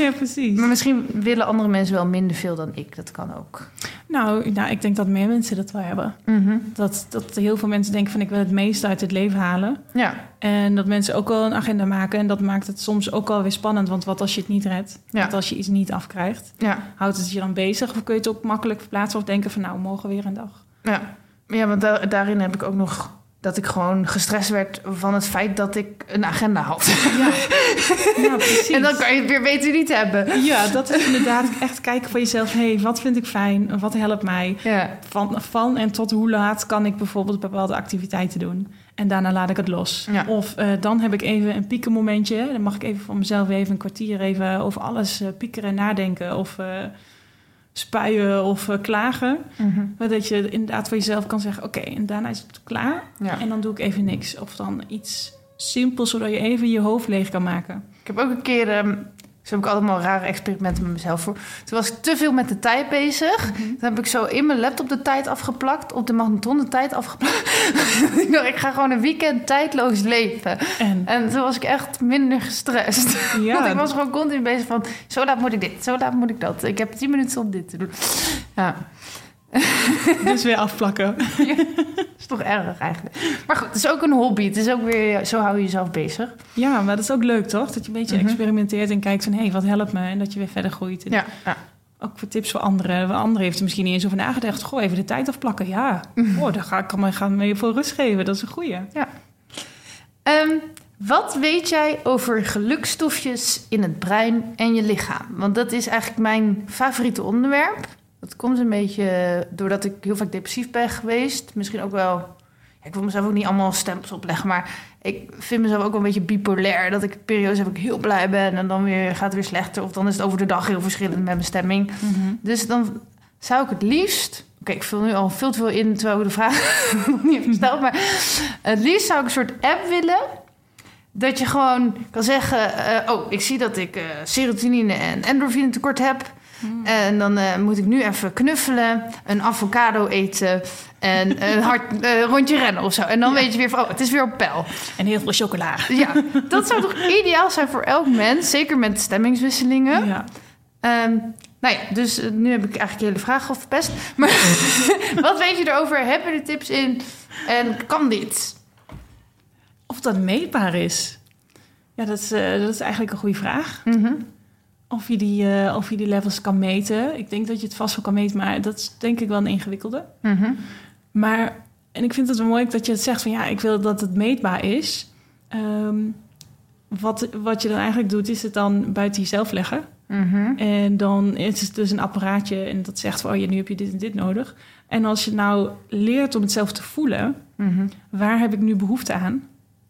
Ja, precies.
Maar misschien willen andere mensen wel minder veel dan ik. Dat kan ook.
Nou, nou, ik denk dat meer mensen dat wel hebben.
Mhm.
Dat, dat heel veel mensen denken van ik wil het meeste uit het leven halen.
Ja,
En dat mensen ook wel een agenda maken. En dat maakt het soms ook wel weer spannend. Want wat als je het niet redt?
Ja.
Wat als je iets niet afkrijgt?
ja.
Houdt het je dan bezig? Of kun je het ook makkelijk verplaatsen? Of denken van nou, morgen weer een dag?
Ja, ja want da- daarin heb ik ook nog dat ik gewoon gestrest werd van het feit dat ik een agenda had.
Ja, ja precies.
en dan kan je het weer beter niet hebben.
Ja, dat is inderdaad echt kijken voor jezelf. Hé, hey, wat vind ik fijn? Wat helpt mij?
Ja,
Van, van en tot hoe laat kan ik bijvoorbeeld bepaalde activiteiten doen? En daarna laat ik het los.
Ja.
Of eh, dan heb ik even een piekenmomentje. Dan mag ik even voor mezelf even een kwartier even over alles eh, piekeren en nadenken. Of eh, spuien of eh, klagen. Maar dat je inderdaad voor jezelf kan zeggen... oké, en daarna is het klaar.
ja.
En dan doe ik even niks. Of dan iets simpels, zodat je even je hoofd leeg kan maken.
Ik heb ook een keer, ehm zo heb ik allemaal rare experimenten met mezelf voor. Toen was ik te veel met de tijd bezig. Toen heb ik zo in mijn laptop de tijd afgeplakt, op de magnetron de tijd afgeplakt. ik dacht, ik ga gewoon een weekend tijdloos leven.
En
En toen was ik echt minder gestrest.
ja,
Want ik was gewoon continu bezig van... zo laat moet ik dit, zo laat moet ik dat. Ik heb tien minuten om dit te doen. Ja,
dus weer afplakken.
dat is toch erg eigenlijk. Maar goed, het is ook een hobby. Het is ook weer... Zo hou je jezelf bezig.
Ja, maar dat is ook leuk, toch? Dat je een beetje
Mhm.
experimenteert en kijkt van... hé, wat helpt me? En dat je weer verder groeit. En
Ja, ja.
Ook voor tips voor anderen. Een ander heeft er misschien niet eens over nagedacht. Goh, even de tijd afplakken. Ja,
Mhm.
oh, daar ga ik me gaan mee voor rust geven. Dat is een goeie.
Ehm, wat weet jij over gelukstofjes in het brein en je lichaam? Want dat is eigenlijk mijn favoriete onderwerp. Dat komt een beetje doordat ik heel vaak depressief ben geweest. Misschien ook wel... ja, ik wil mezelf ook niet allemaal stempels opleggen, maar ik vind mezelf ook wel een beetje bipolair. Dat ik periodes heb ik heel blij ben en dan weer, gaat het weer slechter. Of dan is het over de dag heel verschillend met mijn stemming. Dus dan zou ik het liefst... Oké, ik vul nu al veel te veel in terwijl ik de vraag nog niet heb gesteld. Maar het liefst zou ik een soort app willen... dat je gewoon kan zeggen... eh, oh, ik zie dat ik eh, serotonine en endorfine tekort heb... En dan eh, moet ik nu even knuffelen, een avocado eten en een hard eh, rondje rennen of zo. En dan
Ja.
weet je weer van, oh, het is weer op peil.
En heel veel chocola.
Ja, dat zou toch ideaal zijn voor elk mens, zeker met stemmingswisselingen.
Ja.
Ehm, nou ja, dus eh, nu heb ik eigenlijk je hele vraag al verpest. Maar wat weet je erover? Heb je er tips in? En kan dit?
Of dat meetbaar is. Ja, dat is, dat is eigenlijk een goede vraag.
Mhm.
Of je, die, eh, of je die levels kan meten. Ik denk dat je het vast wel kan meten, maar dat is denk ik wel een ingewikkelde.
Mhm.
Maar, en ik vind het wel mooi dat je het zegt van ja, ik wil dat het meetbaar is. Ehm, wat, wat je dan eigenlijk doet, is het dan buiten jezelf leggen.
Mhm.
En dan is het dus een apparaatje en dat zegt van oh ja, nu heb je dit en dit nodig. En als je nou leert om het zelf te voelen,
Mhm.
waar heb ik nu behoefte aan?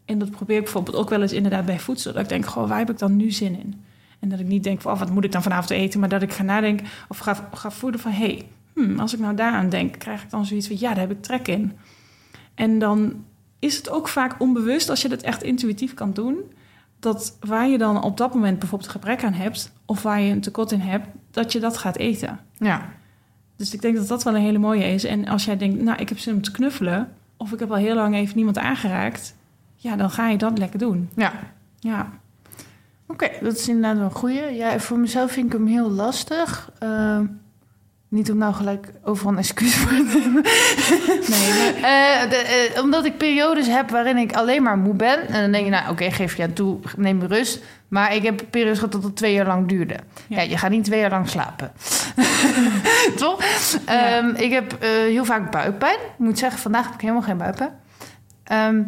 En dat probeer ik bijvoorbeeld ook wel eens inderdaad bij voedsel. Dat ik denk, goh, waar heb ik dan nu zin in? En dat ik niet denk van, oh, wat moet ik dan vanavond eten? Maar dat ik ga nadenken of ga, ga voeden van... hé, hey, hmm, als ik nou daaraan denk, krijg ik dan zoiets van... ja, daar heb ik trek in. En dan is het ook vaak onbewust, als je dat echt intuïtief kan doen... dat waar je dan op dat moment bijvoorbeeld gebrek aan hebt... of waar je een tekort in hebt, dat je dat gaat eten.
Ja.
Dus ik denk dat dat wel een hele mooie is. En als jij denkt, nou, ik heb zin om te knuffelen... of ik heb al heel lang even niemand aangeraakt... ja, dan ga je dat lekker doen.
Ja.
Ja.
Oké, dat is inderdaad een goeie. Ja, voor mezelf vind ik hem heel lastig. Ehm, niet om nou gelijk overal een excuus voor te nemen.
Nee,
de, eh, omdat ik periodes heb waarin ik alleen maar moe ben. En dan denk je, nou oké, geef je aan toe, neem rust. Maar ik heb periodes gehad dat het twee jaar lang duurde. Ja,
Ja.
je gaat niet twee jaar lang slapen. Toch?
Ja.
Ehm, ik heb eh, heel vaak buikpijn. Ik moet zeggen, vandaag heb ik helemaal geen buikpijn. Ehm,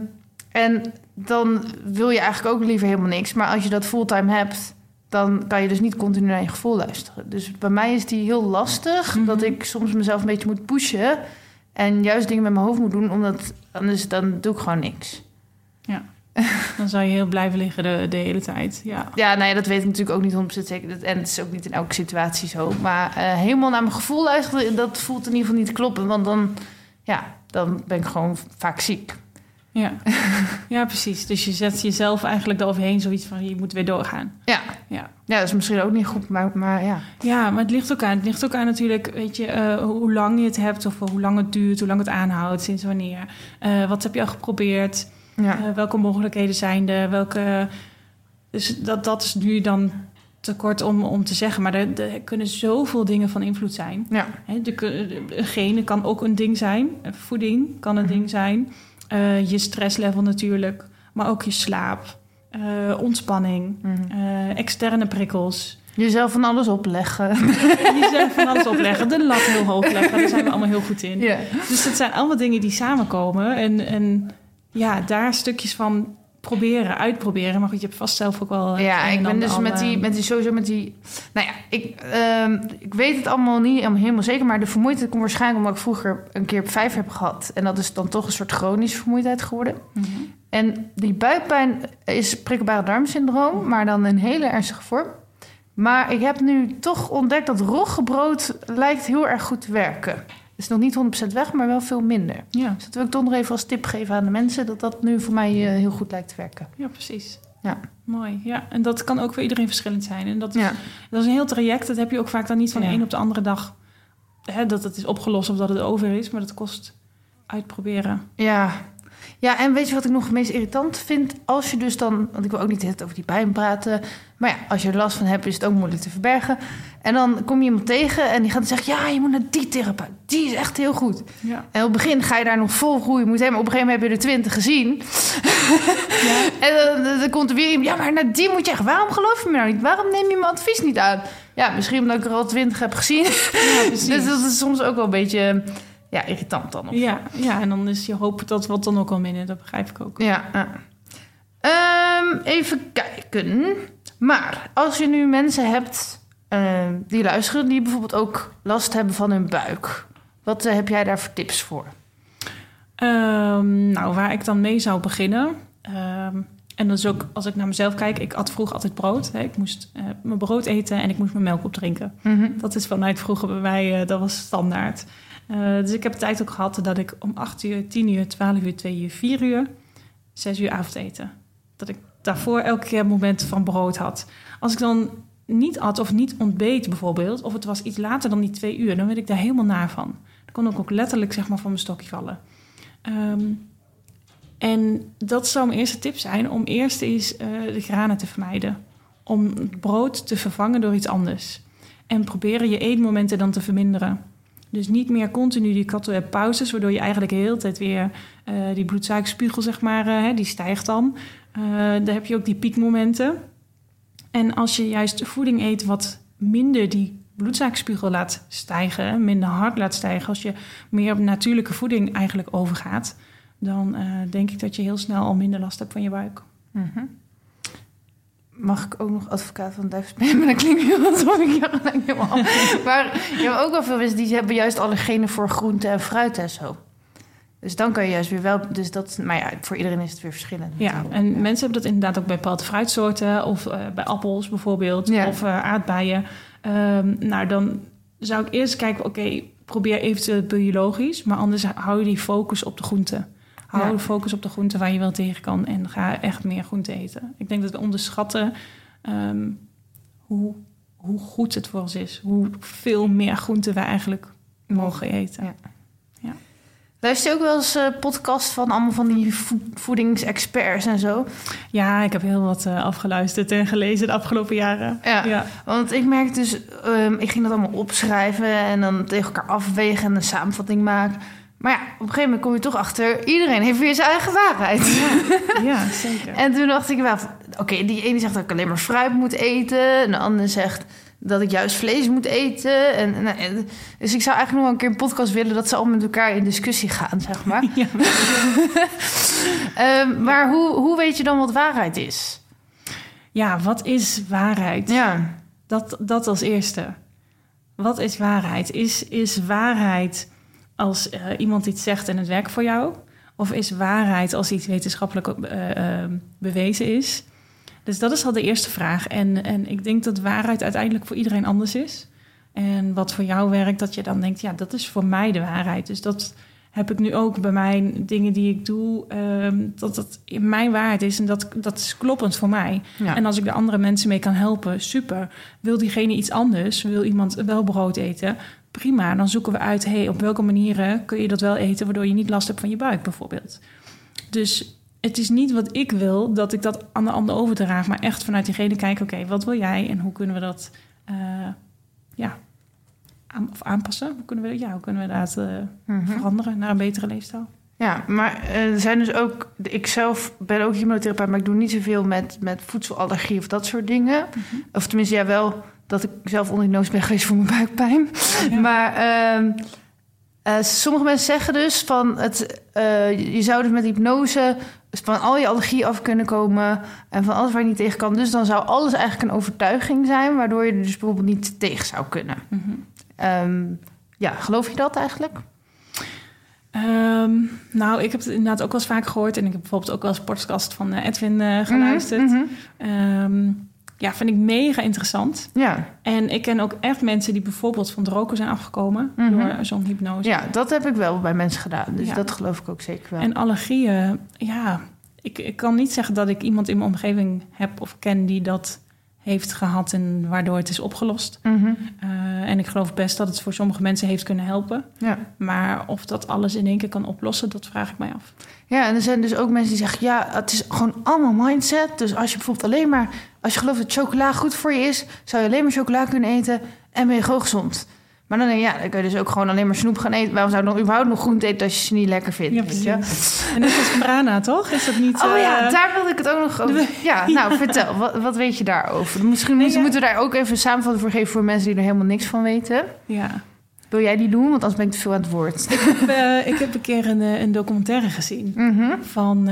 en dan wil je eigenlijk ook liever helemaal niks. Maar als je dat fulltime hebt, dan kan je dus niet continu naar je gevoel luisteren. Dus bij mij is die heel lastig.
Mhm.
Dat ik soms mezelf een beetje moet pushen. En juist dingen met mijn hoofd moet doen. Omdat anders dan doe ik gewoon niks.
Dan zou je heel blijven liggen de, de hele tijd. Ja.
Ja, nou ja, dat weet ik natuurlijk ook niet 100% zeker. En het is ook niet in elke situatie zo. Maar eh, helemaal naar mijn gevoel luisteren, dat voelt in ieder geval niet kloppen. Want dan, ja, dan ben ik gewoon vaak ziek.
Ja. ja, precies. Dus je zet jezelf eigenlijk eroverheen zoiets van je moet weer doorgaan.
Ja.
Ja.
Ja, dat is misschien ook niet goed, maar, maar ja.
Ja, maar het ligt ook aan. Het ligt ook aan natuurlijk, weet je, eh, hoe lang je het hebt of hoe lang het duurt, hoe lang het aanhoudt, sinds wanneer. Eh, wat heb je al geprobeerd?
ja.
Eh, welke mogelijkheden zijn er? Welke... Dus dat, dat is nu dan te kort om, om te zeggen. Maar er, er kunnen zoveel dingen van invloed zijn.
ja.
De, de, de genen kan ook een ding zijn. Voeding kan een
Mhm.
ding zijn. Eh, je stresslevel natuurlijk. Maar ook je slaap. eh, ontspanning.
Mhm.
eh, externe prikkels.
Jezelf van alles opleggen.
Jezelf van alles opleggen. De lat heel hoog leggen. Daar zijn we allemaal heel goed in. Dus dat zijn allemaal dingen die samenkomen. En, en ja, daar stukjes van proberen, uitproberen. Maar goed, je hebt vast zelf ook wel...
Ja, ik
en
ben dus met die, met die sowieso met die. Nou ja, ik, ehm, ik weet het allemaal niet helemaal zeker, maar de vermoeidheid komt waarschijnlijk omdat ik vroeger een keer op vijf heb gehad. En dat is dan toch een soort chronische vermoeidheid geworden.
mhm.
En die buikpijn is prikkelbare darmsyndroom, maar dan in hele ernstige vorm. Maar ik heb nu toch ontdekt dat roggebrood lijkt heel erg goed te werken. Is nog niet 100% weg, maar wel veel minder.
Ja,
Dus dat wil ik toch nog even als tip geven aan de mensen... dat dat nu voor mij eh, heel goed lijkt te werken.
ja, precies.
Ja.
Mooi, ja. En dat kan ook voor iedereen verschillend zijn. En dat,
Ja,
dat is een heel traject. Dat heb je ook vaak dan niet van de
Ja.
een op de andere dag... Hè, dat het is opgelost of dat het over is. Maar dat kost uitproberen.
ja. Ja, en weet je wat ik nog het meest irritant vind? Als je dus dan, want ik wil ook niet het over die pijn praten. Maar ja, als je er last van hebt, is het ook moeilijk te verbergen. En dan kom je iemand tegen en die gaat zeggen... ja, je moet naar die therapeut. Die is echt heel goed.
Ja.
En op het begin ga je daar nog vol groeien moeten hebben. Op een gegeven moment heb je er twintig gezien. en dan, komt er weer iemand... ja, maar naar die moet je echt... waarom geloof je me nou niet? Waarom neem je mijn advies niet aan? Ja, misschien omdat ik er al twintig heb gezien.
Ja,
dus dat is soms ook wel een beetje ja, irritant dan. of.
Ja, ja, en dan is je hoop dat wat dan ook al minder. Dat begrijp ik ook.
Ja. ja. Ehm, even kijken. Maar als je nu mensen hebt ehm, die luisteren... die bijvoorbeeld ook last hebben van hun buik... wat eh, heb jij daar voor tips voor?
Ehm, nou, waar ik dan mee zou beginnen. ehm, en dat is ook als ik naar mezelf kijk. Ik at vroeger altijd brood. Hè. Ik moest eh, mijn brood eten en ik moest mijn melk opdrinken. Dat is vanuit vroeger bij mij, eh, dat was standaard. Dus ik heb tijd ook gehad dat ik om 8 uur, 10 uur, 12 uur, 2 uur, 4 uur, 6 uur avondeten. Dat ik daarvoor elke keer momenten van brood had. Als ik dan niet at of niet ontbeet bijvoorbeeld, of het was iets later dan die 2 uur, dan werd ik daar helemaal naar van. Dan kon ook letterlijk zeg maar van mijn stokje vallen. Ehm, en dat zou mijn eerste tip zijn om eerst eens eh, de granen te vermijden. Om brood te vervangen door iets anders. En proberen je eetmomenten dan te verminderen. Dus niet meer continu die katten hebt pauzes, waardoor je eigenlijk de hele tijd weer eh, die bloedsuikerspiegel, zeg maar, eh, die stijgt dan. Dan heb je ook die piekmomenten. En als je juist voeding eet wat minder die bloedsuikerspiegel laat stijgen, minder hard laat stijgen, als je meer op natuurlijke voeding eigenlijk overgaat, dan eh, denk ik dat je heel snel al minder last hebt van je buik.
Mhm. Mag ik ook nog advocaat van de duivel spelen? Maar dat klinkt heel alsof ik helemaal... Maar je hebt ook wel veel mensen die hebben juist allergenen voor groente en fruit en zo. Dus dan kan je juist weer wel... Dus dat, maar ja, voor iedereen is het weer verschillend.
Ja,
natuurlijk.
en
Ja.
mensen hebben dat inderdaad ook bij bepaalde fruitsoorten of eh, bij appels bijvoorbeeld
Ja.
of eh, aardbeien. Ehm, nou, dan zou ik eerst kijken, oké, probeer eventueel biologisch, maar anders hou je die focus op de groente. Hou
Ja.
de focus op de groente waar je wel tegen kan en ga echt meer groente eten. Ik denk dat we onderschatten ehm, hoe, hoe goed het voor ons is, hoe veel meer groente wij eigenlijk mogen eten.
Ja. Luister je ook wel eens eh podcast van allemaal van die vo- voedingsexperts en zo?
Ja, ik heb heel wat eh, afgeluisterd en gelezen de afgelopen jaren.
Ja.
ja.
Want ik merk dus, ehm, ik ging dat allemaal opschrijven en dan tegen elkaar afwegen en een samenvatting maken. Maar ja, op een gegeven moment kom je toch achter, iedereen heeft weer zijn eigen waarheid.
Ja, zeker.
En toen dacht ik wel, oké, die ene zegt dat ik alleen maar fruit moet eten. En de andere zegt dat ik juist vlees moet eten. En, en- en- dus ik zou eigenlijk nog wel een keer een podcast willen dat ze allemaal met elkaar in discussie gaan, zeg maar.
Ja.
Ehm, maar hoe, hoe weet je dan wat waarheid is?
ja, wat is waarheid?
Ja,
Dat, dat als eerste. Wat is waarheid? Is, is waarheid als eh, iemand iets zegt en het werkt voor jou? Of is waarheid als iets wetenschappelijk eh, eh, bewezen is? Dus dat is al de eerste vraag. En, en ik denk dat waarheid uiteindelijk voor iedereen anders is. En wat voor jou werkt, dat je dan denkt, ja, dat is voor mij de waarheid. Dus dat heb ik nu ook bij mijn dingen die ik doe, ehm, dat dat in mijn waarheid is. En dat, dat is kloppend voor mij.
ja.
En als ik de andere mensen mee kan helpen, super. Wil diegene iets anders? Wil iemand wel brood eten? Prima, dan zoeken we uit... Hey, op welke manieren kun je dat wel eten... waardoor je niet last hebt van je buik bijvoorbeeld. Dus het is niet wat ik wil... dat ik dat aan de ander overdraag... maar echt vanuit diegene kijken... oké, wat wil jij en hoe kunnen we dat... eh, ja, aan, of aanpassen? Hoe kunnen we, ja, hoe kunnen we dat eh,
Mhm.
veranderen naar een betere leefstijl?
Ja, maar eh, er zijn dus ook... Ik zelf ben ook hypnotherapeut, maar ik doe niet zoveel met, met voedselallergie of dat soort dingen. Of tenminste, ja, wel dat ik zelf ondiagnostisch ben geweest voor mijn buikpijn.
Ja.
Maar ehm, eh, sommige mensen zeggen dus van... Het, je zou dus met hypnose van al je allergie af kunnen komen... en van alles waar je niet tegen kan. Dus dan zou alles eigenlijk een overtuiging zijn... waardoor je er dus bijvoorbeeld niet tegen zou kunnen.
Mhm.
Ehm, ja, geloof je dat eigenlijk?
Ehm, nou, ik heb het inderdaad ook wel eens vaak gehoord. En ik heb bijvoorbeeld ook wel eens podcast van eh, Edwin eh, geluisterd.
Mhm, mhm.
Ehm, ja, vind ik mega interessant.
Ja.
En ik ken ook echt mensen die bijvoorbeeld van het roken zijn afgekomen
Mhm.
door zo'n hypnose.
ja, dat heb ik wel bij mensen gedaan. Dus
Ja.
dat geloof ik ook zeker wel.
En allergieën, ja, ik, ik kan niet zeggen dat ik iemand in mijn omgeving heb of ken die dat heeft gehad en waardoor het is opgelost.
Mhm.
Eh, en ik geloof best dat het voor sommige mensen heeft kunnen helpen.
ja.
Maar of dat alles in één keer kan oplossen, dat vraag ik mij af.
ja, en er zijn dus ook mensen die zeggen... ja, het is gewoon allemaal mindset. Dus als je bijvoorbeeld alleen maar... als je gelooft dat chocola goed voor je is... zou je alleen maar chocola kunnen eten en ben je gewoon gezond. Maar dan ja, dan kun je dus ook gewoon alleen maar snoep gaan eten. Waarom zou je dan überhaupt nog groente eten als je ze niet lekker vindt?
Ja,
weet je?
En dat is prana, toch? Is dat niet...
Oh ja,
eh,
daar wilde ik het ook nog over. Ja, nou, vertel. Wat, wat weet je daarover? Misschien
Nee,
moeten,
ja.
moeten we daar ook even een samenvatting voor geven... voor mensen die er helemaal niks van weten.
Ja.
Wil jij die doen? Want anders ben ik te veel aan het woord.
Ik heb, eh, ik heb een keer een, eh, een documentaire gezien.
Mhm.
Van,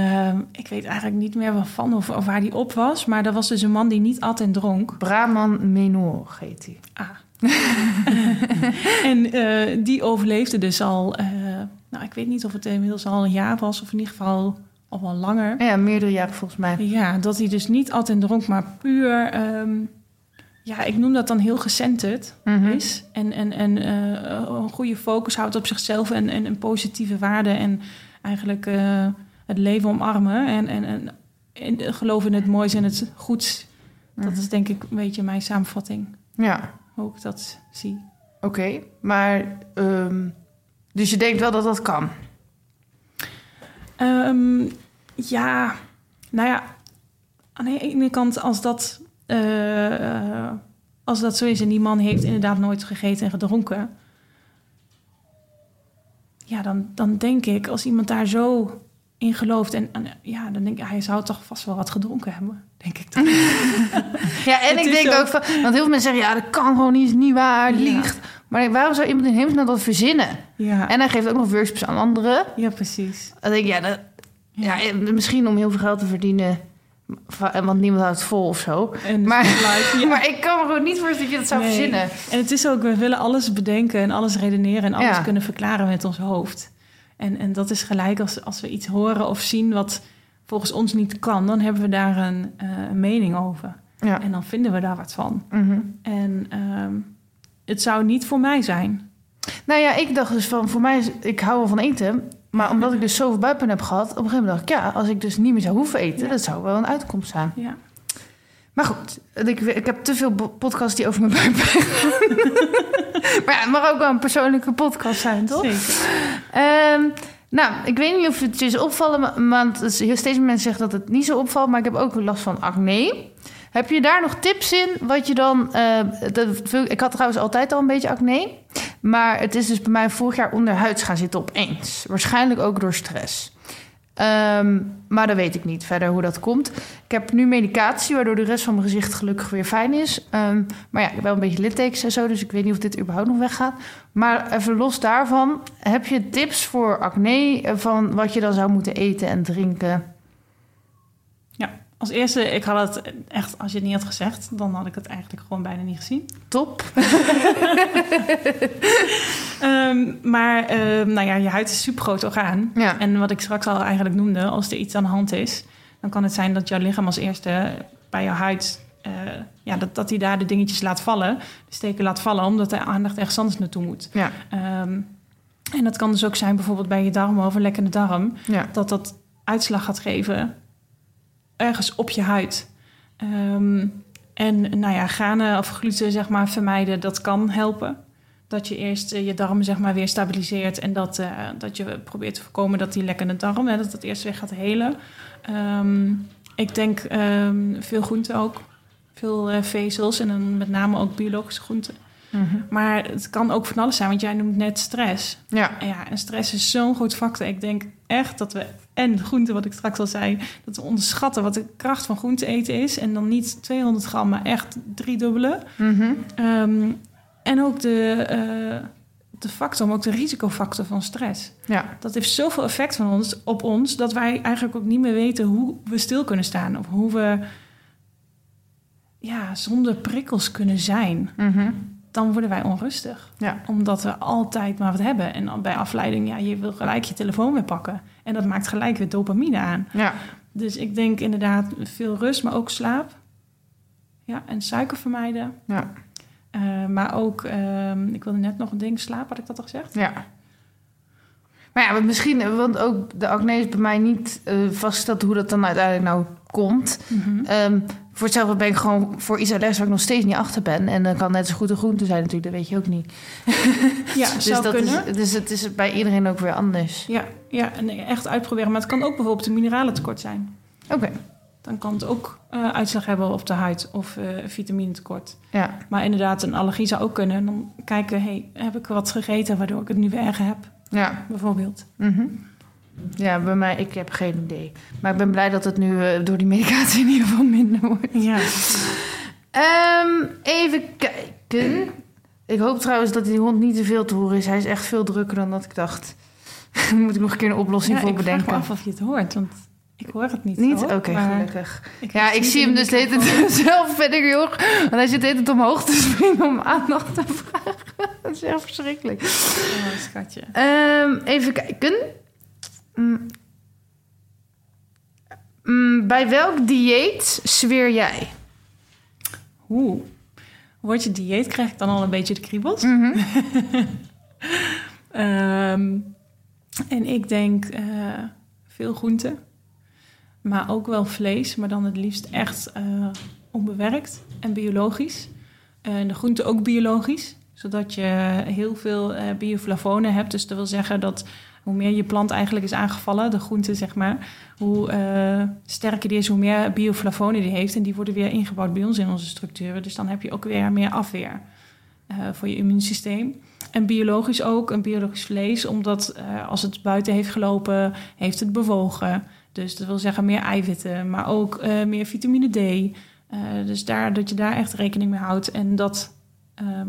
ik weet eigenlijk niet meer waarvan of, of waar die op was. Maar dat was dus een man die niet at en dronk.
Braman Menor heet hij.
Ah. en eh, die overleefde dus al, eh, nou ik weet niet of het inmiddels al een jaar was. Of in ieder geval al wel langer.
Ja, meerdere jaren volgens mij.
Ja, dat hij dus niet en dronk, maar puur... ehm, ja, ik noem dat dan heel gecenterd
Mhm.
is. En, en, en eh, een goede focus houdt op zichzelf en, en een positieve waarde. En eigenlijk het leven omarmen. En, en, en, en geloof in het moois en het goeds. Dat is denk ik een beetje mijn samenvatting.
Ja,
Hoe ik dat zie.
oké. Maar, ehm, dus je denkt wel dat dat kan?
Ehm, ja, nou ja, aan de ene kant als dat, eh, als dat zo is en die man heeft inderdaad nooit gegeten en gedronken, ja, dan, dan denk ik als iemand daar zo in gelooft en, en ja, dan denk ik hij zou toch vast wel wat gedronken hebben, denk ik dan.
Ja, en ik denk ook van... Want heel veel mensen zeggen, ja, dat kan gewoon niet, is niet waar,
Ja.
liegt. Maar waarom zou iemand in hemelsnaam dat verzinnen?
ja,
En hij geeft ook nog workshops aan anderen.
ja, precies.
Dan denk ik, ja, dat, ja, eh, misschien om heel veel geld te verdienen... Want niemand houdt het vol of zo. Maar-
ja.
Maar ik kan me gewoon niet voorstellen dat je dat zou
Nee.
verzinnen.
En het is ook, we willen alles bedenken en alles redeneren en alles
Ja.
kunnen verklaren met ons hoofd. En, en dat is gelijk als, als we iets horen of zien wat volgens ons niet kan, dan hebben we daar een, eh, mening over.
Ja.
En dan vinden we daar wat van.
Mhm.
En ehm, het zou niet voor mij zijn.
Nou ja, ik dacht dus van, voor mij is, ik hou wel van eten. Maar omdat ik dus zoveel buikpijn heb gehad, op een gegeven moment dacht ik, ja, als ik dus niet meer zou hoeven eten,
Ja.
dat zou wel een uitkomst zijn.
Ja.
Maar goed, ik, ik heb te veel podcasts die over mijn gaan. maar ja, het mag ook wel een persoonlijke podcast zijn, toch?
Zeker.
Ehm, nou, ik weet niet of het je is opvallen, want heel steeds mensen zeggen dat het niet zo opvalt, maar ik heb ook last van acne. Heb je daar nog tips in? Wat je dan. eh, dat, ik had trouwens altijd al een beetje acne. Maar het is dus bij mij vorig jaar onderhuids gaan zitten opeens. Waarschijnlijk ook door stress. Ehm, maar dat weet ik niet verder hoe dat komt. Ik heb nu medicatie, waardoor de rest van mijn gezicht gelukkig weer fijn is. Ehm, maar ja, ik heb wel een beetje littekens en zo, dus ik weet niet of dit überhaupt nog weggaat. Maar even los daarvan, heb je tips voor acne eh, van wat je dan zou moeten eten en drinken?
Als eerste, ik had het echt, als je het niet had gezegd, dan had ik het eigenlijk gewoon bijna niet gezien.
Top.
Ehm, maar ehm, nou ja, je huid is een supergroot orgaan.
Ja.
En wat ik straks al eigenlijk noemde, als er iets aan de hand is, dan kan het zijn dat jouw lichaam als eerste bij jouw huid, eh, ja, dat, dat hij daar de dingetjes laat vallen, de steken laat vallen, omdat de aandacht ergens anders naartoe moet.
Ja.
Ehm, en dat kan dus ook zijn bijvoorbeeld bij je darm of een lekkende darm,
Ja.
dat dat uitslag gaat geven ergens op je huid. Ehm, en nou ja, granen of gluten zeg maar vermijden, dat kan helpen. Dat je eerst eh, je darm zeg maar weer stabiliseert en dat, eh, dat je probeert te voorkomen dat die lekkende darm, hè, dat het eerst weer gaat helen. Ehm, ik denk ehm, veel groenten ook, veel eh, vezels en dan met name ook biologische groenten.
Mhm.
Maar het kan ook van alles zijn, want jij noemt net stress.
Ja.
En Ja, en stress is zo'n groot factor. Ik denk echt dat we, en groente, wat ik straks al zei, dat we onderschatten wat de kracht van groente eten is. En dan niet 200 gram, maar echt drie dubbele.
Mhm.
Ehm, en ook de, eh, de factor, maar ook de risicofactor van stress.
Ja.
Dat heeft zoveel effect van ons, op ons, dat wij eigenlijk ook niet meer weten hoe we stil kunnen staan. Of hoe we ja, zonder prikkels kunnen zijn.
Mhm.
Dan worden wij onrustig
Ja.
omdat we altijd maar wat hebben. En dan bij afleiding, ja, je wil gelijk je telefoon weer pakken. En dat maakt gelijk weer dopamine aan.
Ja.
Dus ik denk inderdaad veel rust, maar ook slaap. Ja, en suiker vermijden.
Ja.
Eh, maar ook, ehm, ik wilde net nog een ding, slaap, had ik dat al gezegd?
Ja. Maar ja, misschien, want ook de acne is bij mij niet eh, vastgesteld hoe dat dan uiteindelijk nou komt. Ehm, voor hetzelfde ben ik gewoon voor iets allergisch waar ik nog steeds niet achter ben. En dan kan net zo goed een groente zijn natuurlijk, dat weet je ook niet.
Ja,
Dus,
zou
dat
kunnen.
is, dus het is bij iedereen ook weer anders.
Ja, ja, en echt uitproberen. Maar het kan ook bijvoorbeeld een mineralentekort zijn.
Oké,
Dan kan het ook eh, uitslag hebben op de huid of eh vitaminetekort.
ja.
Maar inderdaad, een allergie zou ook kunnen. En dan kijken, hey, heb ik wat gegeten waardoor ik het nu weer erger heb?
Ja.
Bijvoorbeeld.
Mhm. Ja, bij mij, ik heb geen idee. Maar ik ben blij dat het nu eh, door die medicatie in ieder geval minder wordt.
Ja.
Ehm, even kijken. Ik hoop trouwens dat die hond niet te veel te horen is. Hij is echt veel drukker dan dat ik dacht. Daar moet ik nog een keer een oplossing
Ja,
voor
ik vraag me
bedenken.
af of je het hoort, want ik hoor het niet.
Niet? Oké, gelukkig.
ik
Ja, ik zie hem dus de hele tijd zelf verder, joh. Want hij zit de hele tijd omhoog te springen om aandacht te vragen. Dat is echt verschrikkelijk.
Oh, schatje.
Ehm, even kijken. Mm. Mm, bij welk dieet zweer jij?
Oeh. Word je dieet, krijg ik dan al een beetje de kriebels.
Mhm.
Ehm, en ik denk eh, veel groenten. Maar ook wel vlees, maar dan het liefst echt eh, onbewerkt en biologisch. En de groenten ook biologisch, zodat je heel veel eh bioflavonen hebt. Dus dat wil zeggen dat hoe meer je plant eigenlijk is aangevallen, de groente zeg maar, hoe eh, sterker die is, hoe meer bioflavonen die heeft. En die worden weer ingebouwd bij ons in onze structuren. Dus dan heb je ook weer meer afweer eh, voor je immuunsysteem. En biologisch ook, een biologisch vlees, omdat eh, als het buiten heeft gelopen, heeft het bewogen. Dus dat wil zeggen meer eiwitten, maar ook eh, meer vitamine D. Eh, dus daar, dat je daar echt rekening mee houdt. En dat ehm,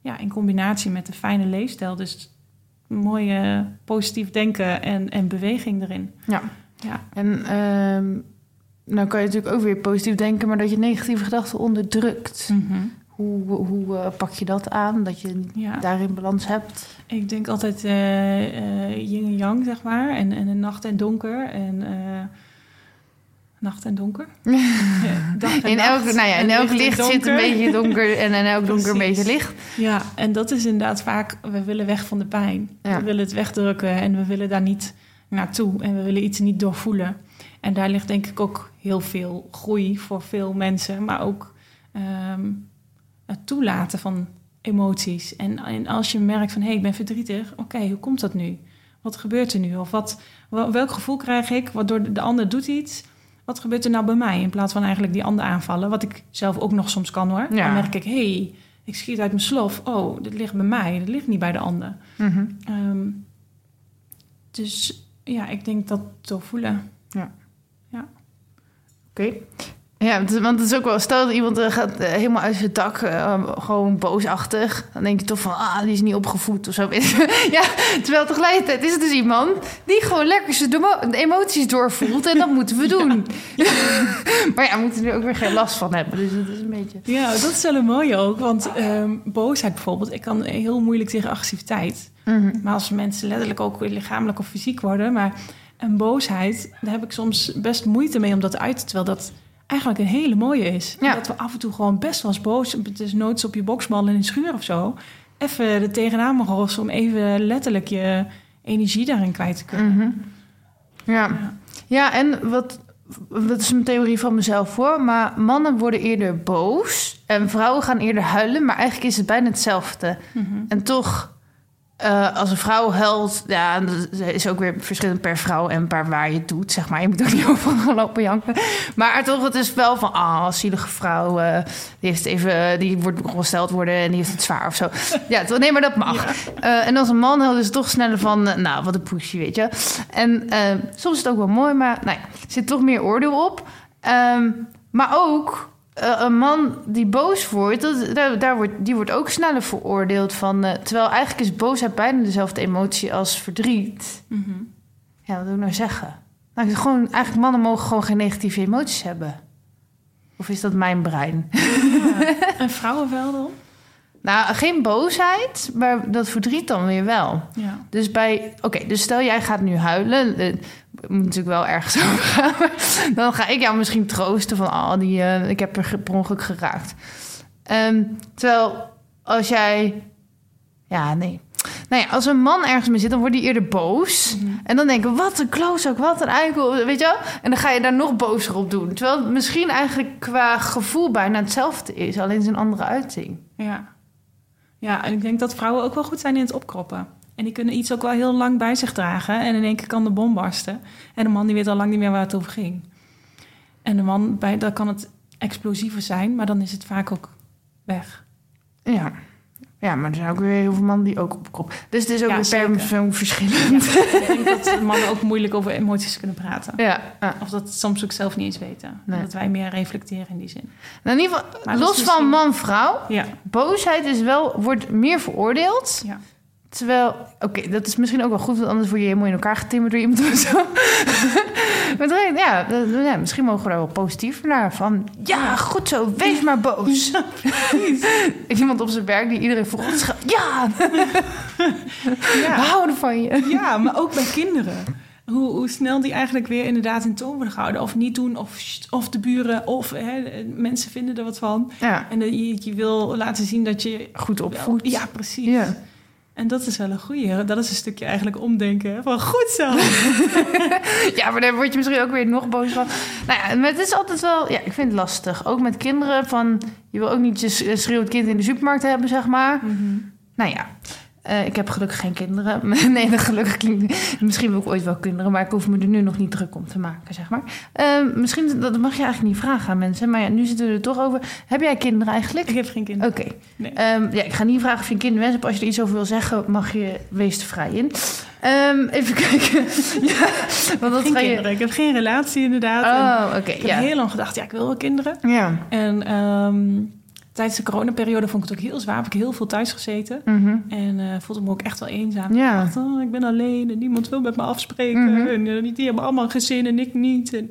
ja, in combinatie met een fijne leefstijl. Dus mooie positief denken en, en beweging erin.
Ja.
Ja.
En ehm, nou kan je natuurlijk ook weer positief denken, maar dat je negatieve gedachten onderdrukt.
Mhm.
Hoe, hoe eh, pak je dat aan, dat je
Ja.
daarin balans hebt?
Ik denk altijd eh eh, yin en yang, zeg maar. En, en nacht en donker. En nacht en donker. Ja, dag en
In
nacht
elk, nou ja, in elk licht zit een beetje donker en in elk donker een beetje licht.
Ja, en dat is inderdaad vaak, we willen weg van de pijn.
Ja.
We willen het wegdrukken en we willen daar niet naartoe. En we willen iets niet doorvoelen. En daar ligt denk ik ook heel veel groei voor veel mensen. Maar ook ehm, het toelaten van emoties. En, en als je merkt van, hé, hey, ik ben verdrietig. Oké, hoe komt dat nu? Wat gebeurt er nu? Of wat, wel- welk gevoel krijg ik? Waardoor de, de ander doet iets. Wat gebeurt er nou bij mij? In plaats van eigenlijk die ander aanvallen. Wat ik zelf ook nog soms kan hoor.
Ja.
Dan merk ik, hé, hey, ik schiet uit mijn slof. Oh, dit ligt bij mij. Dit ligt niet bij de ander.
Mhm.
Ehm, dus ja, ik denk dat doorvoelen.
Oké. Ja, want- het is ook wel... Stel dat iemand eh, gaat eh, helemaal uit zijn dak, eh, gewoon boosachtig. Dan denk je toch van, ah, die is niet opgevoed of zo. ja, terwijl tegelijkertijd is het dus iemand die gewoon lekker zijn emoties doorvoelt. En dat moeten we doen. maar ja, we moeten er ook weer geen last van hebben. Dus dat is een beetje...
Ja, dat is wel een mooie ook. Want ehm, boosheid bijvoorbeeld. Ik kan heel moeilijk tegen agressiviteit.
Mhm.
Maar als mensen letterlijk ook lichamelijk of fysiek worden. Maar een boosheid, daar heb ik soms best moeite mee om dat uit te... Terwijl dat eigenlijk een hele mooie is.
Ja.
Dat we af en toe gewoon best wel eens boos... Het is nooit op je boksbal in een schuur of zo. Even er tegenaan mogen rossen om even letterlijk je energie daarin kwijt te kunnen.
Mhm. Ja.
Ja.
ja, en wat, wat is een theorie van mezelf hoor, maar mannen worden eerder boos en vrouwen gaan eerder huilen, maar eigenlijk is het bijna hetzelfde.
Mhm.
En toch, eh, als een vrouw huilt, ja, dat is ook weer verschillend per vrouw en per waar je het doet, zeg maar. Je moet ook niet overal gaan lopen janken. Maar toch, het is wel van, ah, zielige vrouw, eh, die heeft even, die wordt ongesteld worden en die heeft het zwaar of zo. Ja, toch, nee, maar dat mag. Eh, en als een man huilt, is het toch sneller van, eh, nou, wat een pushy, weet je. En eh, soms is het ook wel mooi, maar ja, er zit toch meer oordeel op. Ehm, maar ook eh, een man die boos wordt, dat, daar, daar wordt, die wordt ook sneller veroordeeld van. eh, terwijl eigenlijk is boosheid bijna dezelfde emotie als verdriet.
Mhm.
Ja, wat wil ik nou zeggen? Nou, gewoon, eigenlijk mannen mogen gewoon geen negatieve emoties hebben. Of is dat mijn brein?
En vrouwen wel dan?
Nou, geen boosheid, maar dat verdriet dan weer wel.
Ja.
Dus bij, oké, dus stel jij gaat nu huilen. eh, Het moet natuurlijk wel ergens over gaan. Dan ga ik jou misschien troosten van, oh, die, eh, ik heb er per ongeluk geraakt. Ehm, terwijl als jij, ja, nee. Nou ja, als een man ergens mee zit, dan wordt hij eerder boos.
Mhm.
En dan denken, wat een klootzak, wat een eikel, weet je wel? En dan ga je daar nog bozer op doen. Terwijl het misschien eigenlijk qua gevoel bijna hetzelfde is, alleen zijn andere uiting.
Ja. Ja, en ik denk dat vrouwen ook wel goed zijn in het opkroppen. En die kunnen iets ook wel heel lang bij zich dragen. En in één keer kan de bom barsten. En de man die weet al lang niet meer waar het over ging. En de man, bij, dan kan het explosiever zijn, maar dan is het vaak ook weg.
Ja. Ja, maar er zijn ook weer heel veel mannen die ook opkroppen. Dus het is ook
Ja,
weer per persoon verschillend.
Ja, ik denk dat mannen ook moeilijk over emoties kunnen praten.
Ja, ja.
Of dat soms ook zelf niet eens weten.
Nee.
Dat wij meer reflecteren in die zin.
Nou, in ieder geval,
Maar
los
is
van man-vrouw,
Ja,
boosheid is wel, wordt meer veroordeeld.
ja.
Terwijl, oké, dat is misschien ook wel goed, want anders word je helemaal in elkaar getimmerd door iemand of zo. maar dan- ja, ja, misschien mogen we daar wel positief naar van. Ja, goed zo, wees maar boos. iemand op zijn werk die iedereen voor God schat. Ja, we
ja.
houden van je.
Ja, maar ook bij kinderen. Hoe, hoe snel die eigenlijk weer inderdaad in toon worden gehouden. Of niet doen, of, of de buren, of hè, mensen vinden er wat van.
Ja,
En je, je wil laten zien dat je...
goed opvoedt.
Ja, precies.
Ja.
En dat is wel een goeie. Dat is een stukje eigenlijk omdenken. Van goed zo.
Ja, maar daar word je misschien ook weer nog boos van. Nou ja, maar het is altijd wel... Ja, ik vind het lastig. Ook met kinderen van... Je wil ook niet je schreeuwend kind in de supermarkt hebben, zeg maar. Nou ja, eh, ik heb gelukkig geen kinderen. nee, dat gelukkig klinkt... Misschien wil ik ooit wel kinderen, maar ik hoef me er nu nog niet druk om te maken, zeg maar. Eh, misschien, dat mag je eigenlijk niet vragen aan mensen. Maar ja, nu zitten we er toch over. Heb jij kinderen eigenlijk?
Ik heb geen kinderen.
Oké.
Nee.
Ehm, ja, ik ga niet vragen of je een kinderwens hebt. Als je er iets over wil zeggen, mag je wees er vrij in. Ehm, even kijken. ja, want dat
geen
ga je...
kinderen. Ik heb geen relatie inderdaad.
Oh, oké.
ik heb
ja.
heel lang gedacht, ja, ik wil wel kinderen.
Ja.
En ehm, tijdens de coronaperiode vond ik het ook heel zwaar. Heb ik heel veel thuis gezeten.
Mhm.
En eh, voelde me ook echt wel eenzaam.
Ja.
Ik dacht, oh, ik ben alleen en niemand wil met me afspreken.
Mhm.
En eh, die hebben allemaal een gezin en ik niet. En,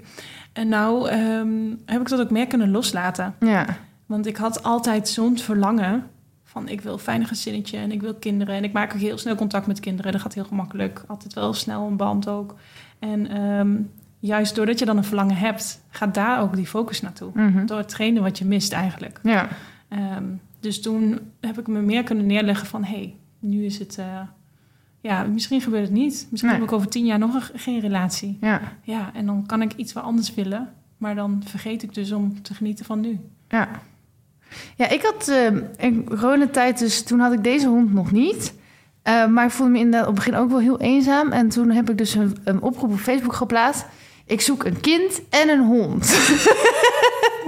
en nou ehm, heb ik dat ook meer kunnen loslaten.
Ja.
Want ik had altijd zo'n verlangen van ik wil een fijn gezinnetje en ik wil kinderen. En ik maak ook heel snel contact met kinderen. Dat gaat heel gemakkelijk. Altijd wel snel een band ook. En ehm, juist doordat je dan een verlangen hebt, gaat daar ook die focus naartoe.
Mhm.
Door hetgene wat je mist eigenlijk.
Ja.
Ehm, dus toen heb ik me meer kunnen neerleggen van... hé, hey, nu is het... eh, ja, misschien gebeurt het niet. Misschien
Nee.
heb ik over tien jaar nog een- geen relatie.
Ja.
Ja, en dan kan ik iets wel anders willen. Maar dan vergeet ik dus om te genieten van nu.
Ja. Ja, ik had eh, in coronatijd, dus toen had ik deze hond nog niet. Eh, maar ik voelde me inderdaad op het begin ook wel heel eenzaam. En toen heb ik dus een, een oproep op Facebook geplaatst. Ik zoek een kind en een hond.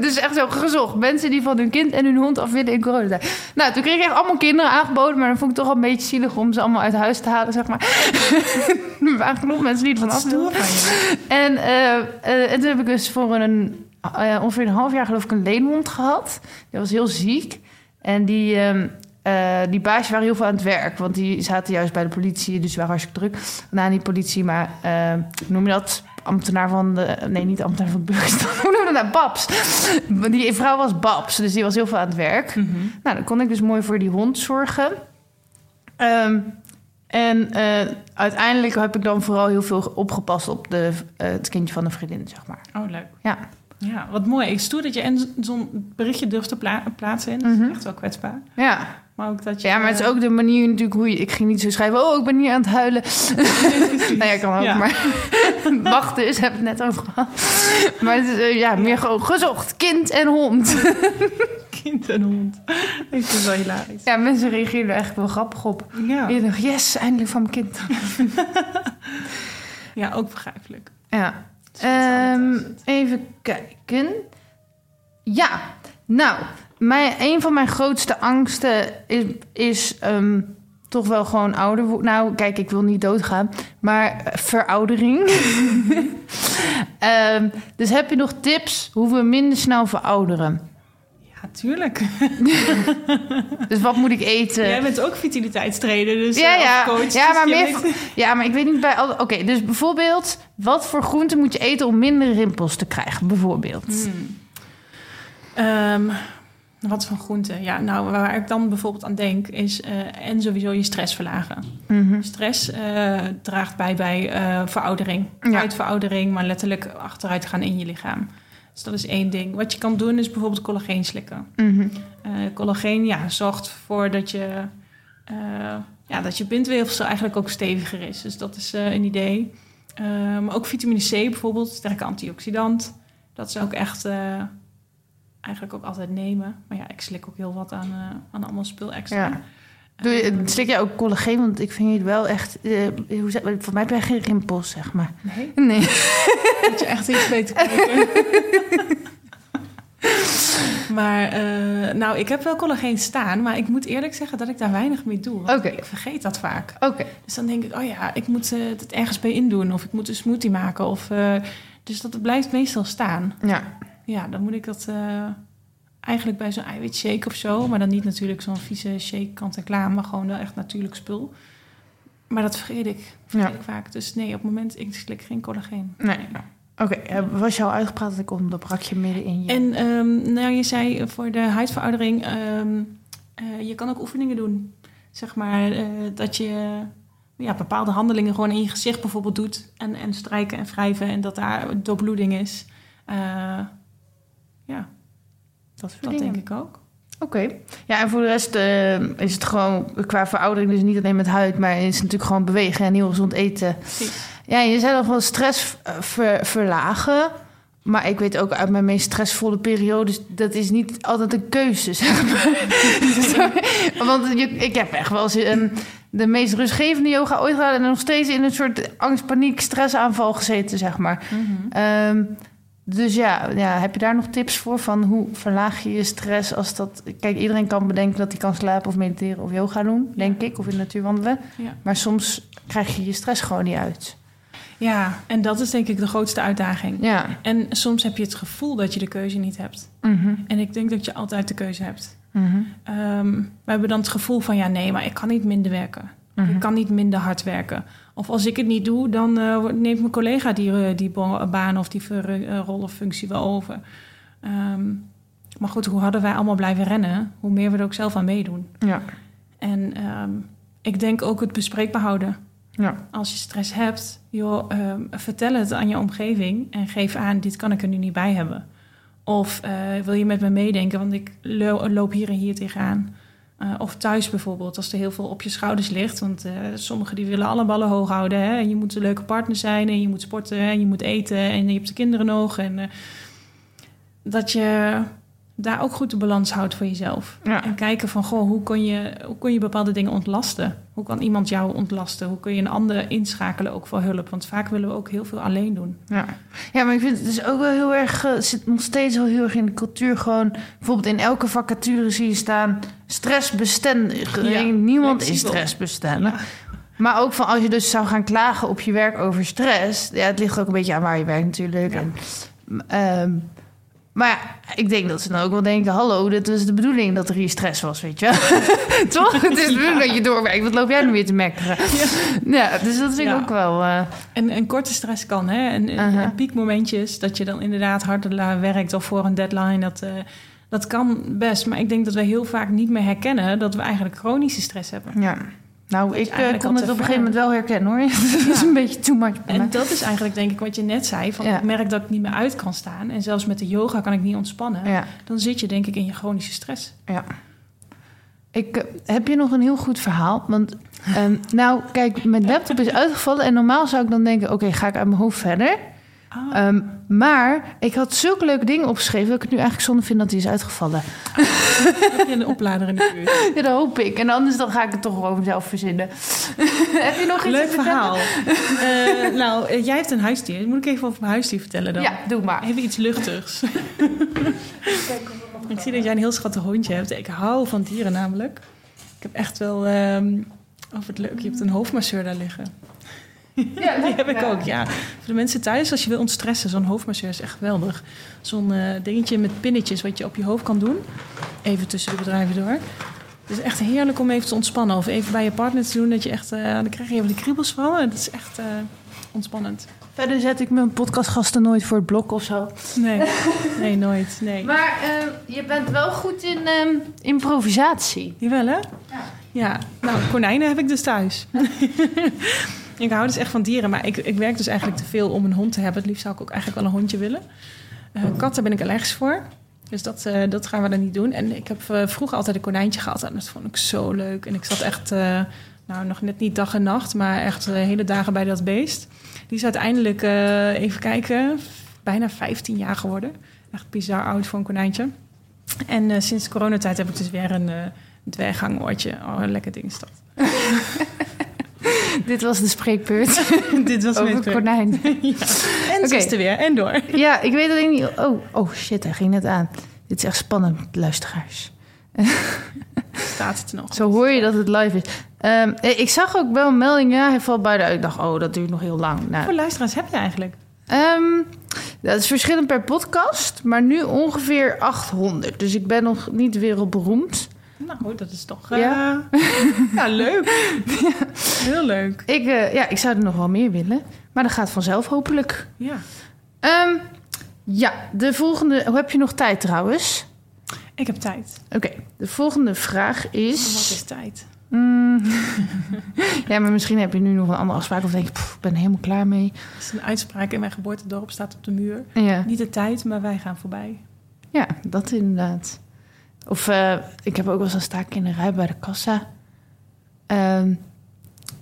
Dus echt zo gezocht. Mensen die van hun kind en hun hond af willen in coronatijd. Nou, toen kreeg ik echt allemaal kinderen aangeboden. Maar dan vond ik het toch wel een beetje zielig om ze allemaal uit huis te halen, zeg maar. er waren genoeg mensen die er van af wilden.
van je.
En, eh, eh, en toen heb ik dus voor een, eh, ongeveer een half jaar geloof ik een leenhond gehad. Die was heel ziek. En die, eh, die baasjes waren heel veel aan het werk. Want die zaten juist bij de politie. Dus die waren hartstikke druk. Nou, niet politie, maar hoe noem je dat? Ambtenaar van de... Nee, niet ambtenaar van de burgerstand. Hoe noem je dat nou? Babs. Die vrouw was Babs. Dus die was heel veel aan het werk.
Mhm.
Nou, dan kon ik dus mooi voor die hond zorgen. Ehm, en eh, uiteindelijk heb ik dan vooral heel veel opgepast op de, eh, het kindje van een vriendin, zeg maar.
Oh, leuk.
Ja.
Ja, wat mooi. Ik stoer dat je en zo'n berichtje durft te pla- plaatsen. in. Dat is
Mhm.
echt wel kwetsbaar.
Ja.
Maar ook dat je...
ja, maar het is
eh,
ook de manier natuurlijk hoe je... Ik ging niet zo schrijven, oh, ik ben hier aan het huilen. nou ja, kan ook,
Ja.
maar... Wacht dus, heb ik het net over gehad. Maar het is eh, ja, meer gewoon gezocht. Kind en hond.
kind en hond. Ik vind het wel hilarisch.
Ja, mensen reageren er echt wel grappig op.
Ja,
Je dacht, yes, eindelijk van mijn kind.
ja ook begrijpelijk.
Ja. Ehm, even kijken. Ja, nou, mijn, een van mijn grootste angsten is, is ehm, toch wel gewoon ouder worden. Nou, kijk, ik wil niet doodgaan, maar veroudering. Ehm, dus heb je nog tips hoe we minder snel verouderen?
Ja, tuurlijk.
Dus wat moet ik eten?
Jij bent ook vitaliteitstrainer, dus
Ja,
eh,
ja.
coach.
Ja,
dus
maar
je
meer
weet-
Ja, maar ik weet niet bij. Oké, dus bijvoorbeeld, wat voor groenten moet je eten om minder rimpels te krijgen? Bijvoorbeeld.
Hmm. Ehm, wat voor groenten? Ja, nou, waar ik dan bijvoorbeeld aan denk, is eh, en sowieso je stress verlagen.
Mhm.
Stress eh, draagt bij bij eh, veroudering.
Ja.
Huidveroudering, maar letterlijk achteruit gaan in je lichaam. Dus dat is één ding. Wat je kan doen is bijvoorbeeld collageen slikken.
Mhm.
Collageen ja, zorgt ervoor dat je, ja, dat je bindweefsel eigenlijk ook steviger is. Dus dat is een idee. Maar ook vitamine C bijvoorbeeld, sterke antioxidant. Dat is ook echt eigenlijk ook altijd nemen. Maar ja, ik slik ook heel wat aan, eh, aan allemaal spul extra.
Ja. Doe je,
Ehm,
slik jij ook collageen? Want ik vind je wel echt... eh, hoe zeg, voor mij heb jij geen rimpels, zeg maar.
Nee,
Nee.
moet je echt iets beter kijken. maar uh, nou, ik heb wel collageen staan, maar ik moet eerlijk zeggen dat ik daar weinig mee doe.
Oké.
Ik vergeet dat vaak.
Oké.
Dus dan denk ik, oh ja, ik moet uh, het ergens bij indoen. Of ik moet een smoothie maken. Of, uh, dus dat blijft meestal staan.
Ja.
Ja, dan moet ik dat uh, eigenlijk bij zo'n eiwitshake of zo. Maar dan niet natuurlijk zo'n vieze shake kant-en-klaar. Maar gewoon wel echt natuurlijk spul. Maar dat vergeet ik, vergeet
Ja.
ik vaak. Dus nee, op het moment, ik slik geen collageen.
Nee. Oké, okay. was je al uitgepraat dat ik onderbrak je midden in je...
En um, nou, je zei voor de huidveroudering... Um, uh, je kan ook oefeningen doen. Zeg maar uh, dat je ja, bepaalde handelingen gewoon in je gezicht bijvoorbeeld doet. En, en strijken en wrijven en dat daar doorbloeding is. Uh, ja, dat, dat denk ik ook.
Oké. Okay. Ja, en voor de rest uh, is het gewoon qua veroudering dus niet alleen met huid, maar is het natuurlijk gewoon bewegen en heel gezond eten.
Precies.
Ja, je zei al van stress ver, verlagen. Maar ik weet ook uit mijn meest stressvolle periodes, dat is niet altijd een keuze, zeg maar. Want je, ik heb echt wel eens um, de meest rustgevende yoga ooit gedaan en nog steeds in een soort angst, paniek, stressaanval gezeten, zeg maar. Mm -hmm. um, dus ja, ja, heb je daar nog tips voor? Van hoe verlaag je je stress als dat... Kijk, iedereen kan bedenken dat hij kan slapen of mediteren of yoga doen, denk ik. Of in de natuur wandelen.
Ja.
Maar soms krijg je je stress gewoon niet uit.
Ja, en dat is denk ik de grootste uitdaging.
Ja.
En soms heb je het gevoel dat je de keuze niet hebt.
Mm -hmm.
En ik denk dat je altijd de keuze hebt.
Mm -hmm.
um, we hebben dan het gevoel van... ja, nee, maar ik kan niet minder werken.
Mm -hmm.
Ik kan niet minder hard werken. Of als ik het niet doe, dan uh, neemt mijn collega die, uh, die baan of die uh, rol of functie wel over. Um, Maar goed, hoe harder wij allemaal blijven rennen, hoe meer we er ook zelf aan meedoen.
Ja.
En ehm, ik denk ook het bespreekbaar houden.
Ja.
Als je stress hebt, joh, ehm, vertel het aan je omgeving en geef aan, dit kan ik er nu niet bij hebben. Of eh, wil je met me meedenken, want ik lo- loop hier en hier tegenaan. Eh, of thuis bijvoorbeeld, als er heel veel op je schouders ligt. Want eh, sommigen die willen alle ballen hoog houden. Hè? En je moet een leuke partner zijn en je moet sporten en je moet eten en je hebt de kinderen nog. En eh, dat je daar ook goed de balans houdt voor jezelf.
Ja.
En kijken van, goh, hoe kun, je, hoe kun je bepaalde dingen ontlasten? Hoe kan iemand jou ontlasten? Hoe kun je een ander inschakelen ook voor hulp? Want vaak willen we ook heel veel alleen doen.
Ja. ja, maar ik vind het dus ook wel heel erg... eh, Het zit nog steeds wel heel erg in de cultuur. Gewoon, bijvoorbeeld in elke vacature zie je staan... stressbestendig.
Ja,
Niemand is stressbestendig. Maar ook van als je dus zou gaan klagen op je werk over stress... Ja, het ligt ook een beetje aan waar je werkt natuurlijk. En, ehm, maar ja, ik denk dat ze dan ook wel denken... hallo, dit was de bedoeling dat er hier stress was, weet je Toch? Het is de bedoeling dat je doorwerkt. Wat loop jij nu weer te mekkeren? Ja, dus dat vind ik ook wel... eh,
En een korte stress kan, hè? En, en- piekmomentjes, dat je dan inderdaad harder werkt of voor een deadline, dat, eh, dat kan best. Maar ik denk dat we heel vaak niet meer herkennen dat we eigenlijk chronische stress hebben.
Ja. Nou, ik eh, kon het op een gegeven moment wel herkennen hoor. dat is een beetje too much.
En dat is eigenlijk denk ik wat je net zei, van
Ja.
ik merk dat ik niet meer uit kan staan. En zelfs met de yoga kan ik niet ontspannen.
Ja,
Dan zit je denk ik in je chronische stress.
ja. Ik eh, heb je nog een heel goed verhaal. Want, ehm, nou, kijk, mijn laptop is uitgevallen. En normaal zou ik dan denken: oké, ga ik uit mijn hoofd verder.
Ah,
Ehm, maar ik had zulke leuke dingen opgeschreven dat ik het nu eigenlijk zonde vind dat die is uitgevallen.
heb je een oplader in de buurt?
Ja, dat hoop ik. En anders dan ga ik het toch gewoon zelf verzinnen. heb je nog iets
Leuk verhaal. Eh, nou, eh, jij hebt een huisdier. Moet ik even over mijn huisdier vertellen dan?
Ja, doe maar.
Even iets luchtigs. ik zie dat jij een heel schattig hondje hebt. Ik hou van dieren namelijk. Ik heb echt wel... ehm oh, wat leuk. Je hebt een hoofdmasseur daar liggen.
Ja,
Die heb ik ook, ja. Voor de mensen thuis, als je wil ontstressen, zo'n hoofdmasseur is echt geweldig. Zo'n eh, dingetje met pinnetjes wat je op je hoofd kan doen. Even tussen de bedrijven door. Het is echt heerlijk om even te ontspannen. Of even bij je partner te doen. Dat je echt, eh, dan krijg je even de kriebels van. En dat is echt eh, ontspannend.
Verder zet ik mijn podcastgasten nooit voor het blok of zo.
Nee, nee nooit. Nee.
Maar eh, je bent wel goed in ehm, improvisatie.
Jawel, hè?
Ja.
Ja, nou, konijnen heb ik dus thuis. ik hou dus echt van dieren, maar ik, ik werk dus eigenlijk te veel om een hond te hebben. Het liefst zou ik ook eigenlijk wel een hondje willen. Eh, katten ben ik allergisch voor. Dus dat, eh, dat gaan we dan niet doen. En ik heb eh, vroeger altijd een konijntje gehad. En dat vond ik zo leuk. En ik zat echt, nou nog net niet dag en nacht, maar echt hele dagen bij dat beest. Die is uiteindelijk, even kijken, bijna 15 jaar geworden. Echt bizar oud voor een konijntje. En sinds coronatijd heb ik dus weer een, een dwerghangoortje. Oh, een lekker ding is dat.
Dit was de spreekbeurt
Dit was
over het konijn.
ja. En
Oké.
ze is er weer. En door.
Ja, ik weet alleen niet... Oh, oh shit, hij ging net aan. Dit is echt spannend, luisteraars.
Staat het nog.
Zo hoor je dat het live is. Ehm, eh, ik zag ook wel een melding, ja, hij valt buiten uit. Ik dacht, oh, dat duurt nog heel lang. Nou,
Hoeveel luisteraars heb je eigenlijk?
Ehm, dat is verschillend per podcast, maar nu ongeveer 800. Dus ik ben nog niet wereldberoemd.
Nou, dat is toch... eh,
Ja.
ja, leuk. Heel leuk.
Ik, eh, ja, ik zou er nog wel meer willen, maar dat gaat vanzelf hopelijk.
Ja.
Ehm, ja, de volgende... Hoe heb je nog tijd trouwens?
Ik heb tijd.
Oké, de volgende vraag
Wat
is...
is tijd?
Mm, ja, maar misschien heb je nu nog een andere afspraak of denk je, "Pff, ik ben er helemaal klaar mee.
Dat is een uitspraak in mijn geboortedorp, staat op de muur.
Ja,
Niet de tijd, maar wij gaan voorbij.
ja dat inderdaad. Of eh, ik heb ook wel eens een staak in de rij bij de kassa. Ehm,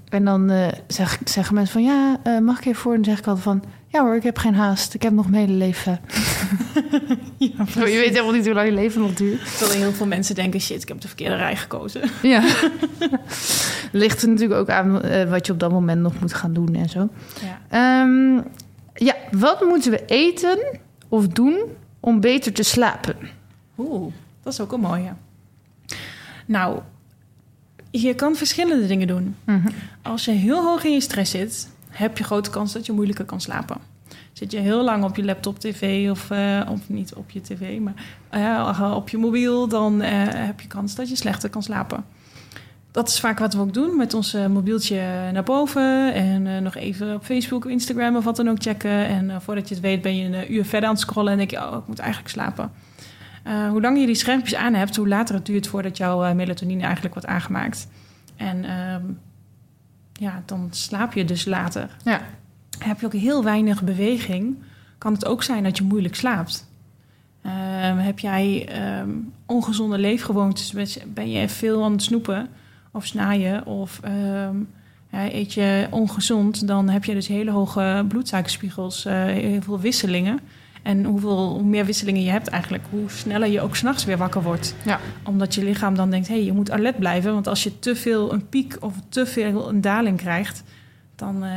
en dan eh, zeg, zeggen mensen van, ja, eh, mag ik even voor? En dan zeg ik altijd van, ja hoor, ik heb geen haast. Ik heb nog mijn hele leven.
Ja,
je weet helemaal niet hoe lang je leven nog duurt.
Terwijl heel veel mensen denken, shit, ik heb de verkeerde rij gekozen.
Ja. Ligt er natuurlijk ook aan wat je op dat moment nog moet gaan doen en zo.
Ja.
Ehm, ja, wat moeten we eten of doen om beter te slapen?
Oeh, dat is ook een mooie. Nou, je kan verschillende dingen doen. Als je heel hoog in je stress zit, heb je grote kans dat je moeilijker kan slapen. Zit je heel lang op je laptop, tv of, eh, of niet op je tv, maar eh, op je mobiel, dan eh, heb je kans dat je slechter kan slapen. Dat is vaak wat we ook doen, met ons mobieltje naar boven en nog even op Facebook, Instagram of wat dan ook checken. En voordat je het weet ben je een uur verder aan het scrollen en denk je, oh, ik moet eigenlijk slapen. Eh, hoe langer je die schermpjes aan hebt, hoe later het duurt voordat jouw eh, melatonine eigenlijk wordt aangemaakt. En ehm, ja, dan slaap je dus later.
Ja.
Heb je ook heel weinig beweging, kan het ook zijn dat je moeilijk slaapt. Ehm, heb jij ehm, ongezonde leefgewoontes, ben je veel aan het snoepen of snaaien of ja, eet je ongezond, dan heb je dus hele hoge bloedsuikerspiegels, eh, heel veel wisselingen. En hoeveel, hoe meer wisselingen je hebt eigenlijk, hoe sneller je ook s'nachts weer wakker wordt.
Ja.
Omdat je lichaam dan denkt, hé, hey, je moet alert blijven. Want als je te veel een piek of te veel een daling krijgt, dan, eh,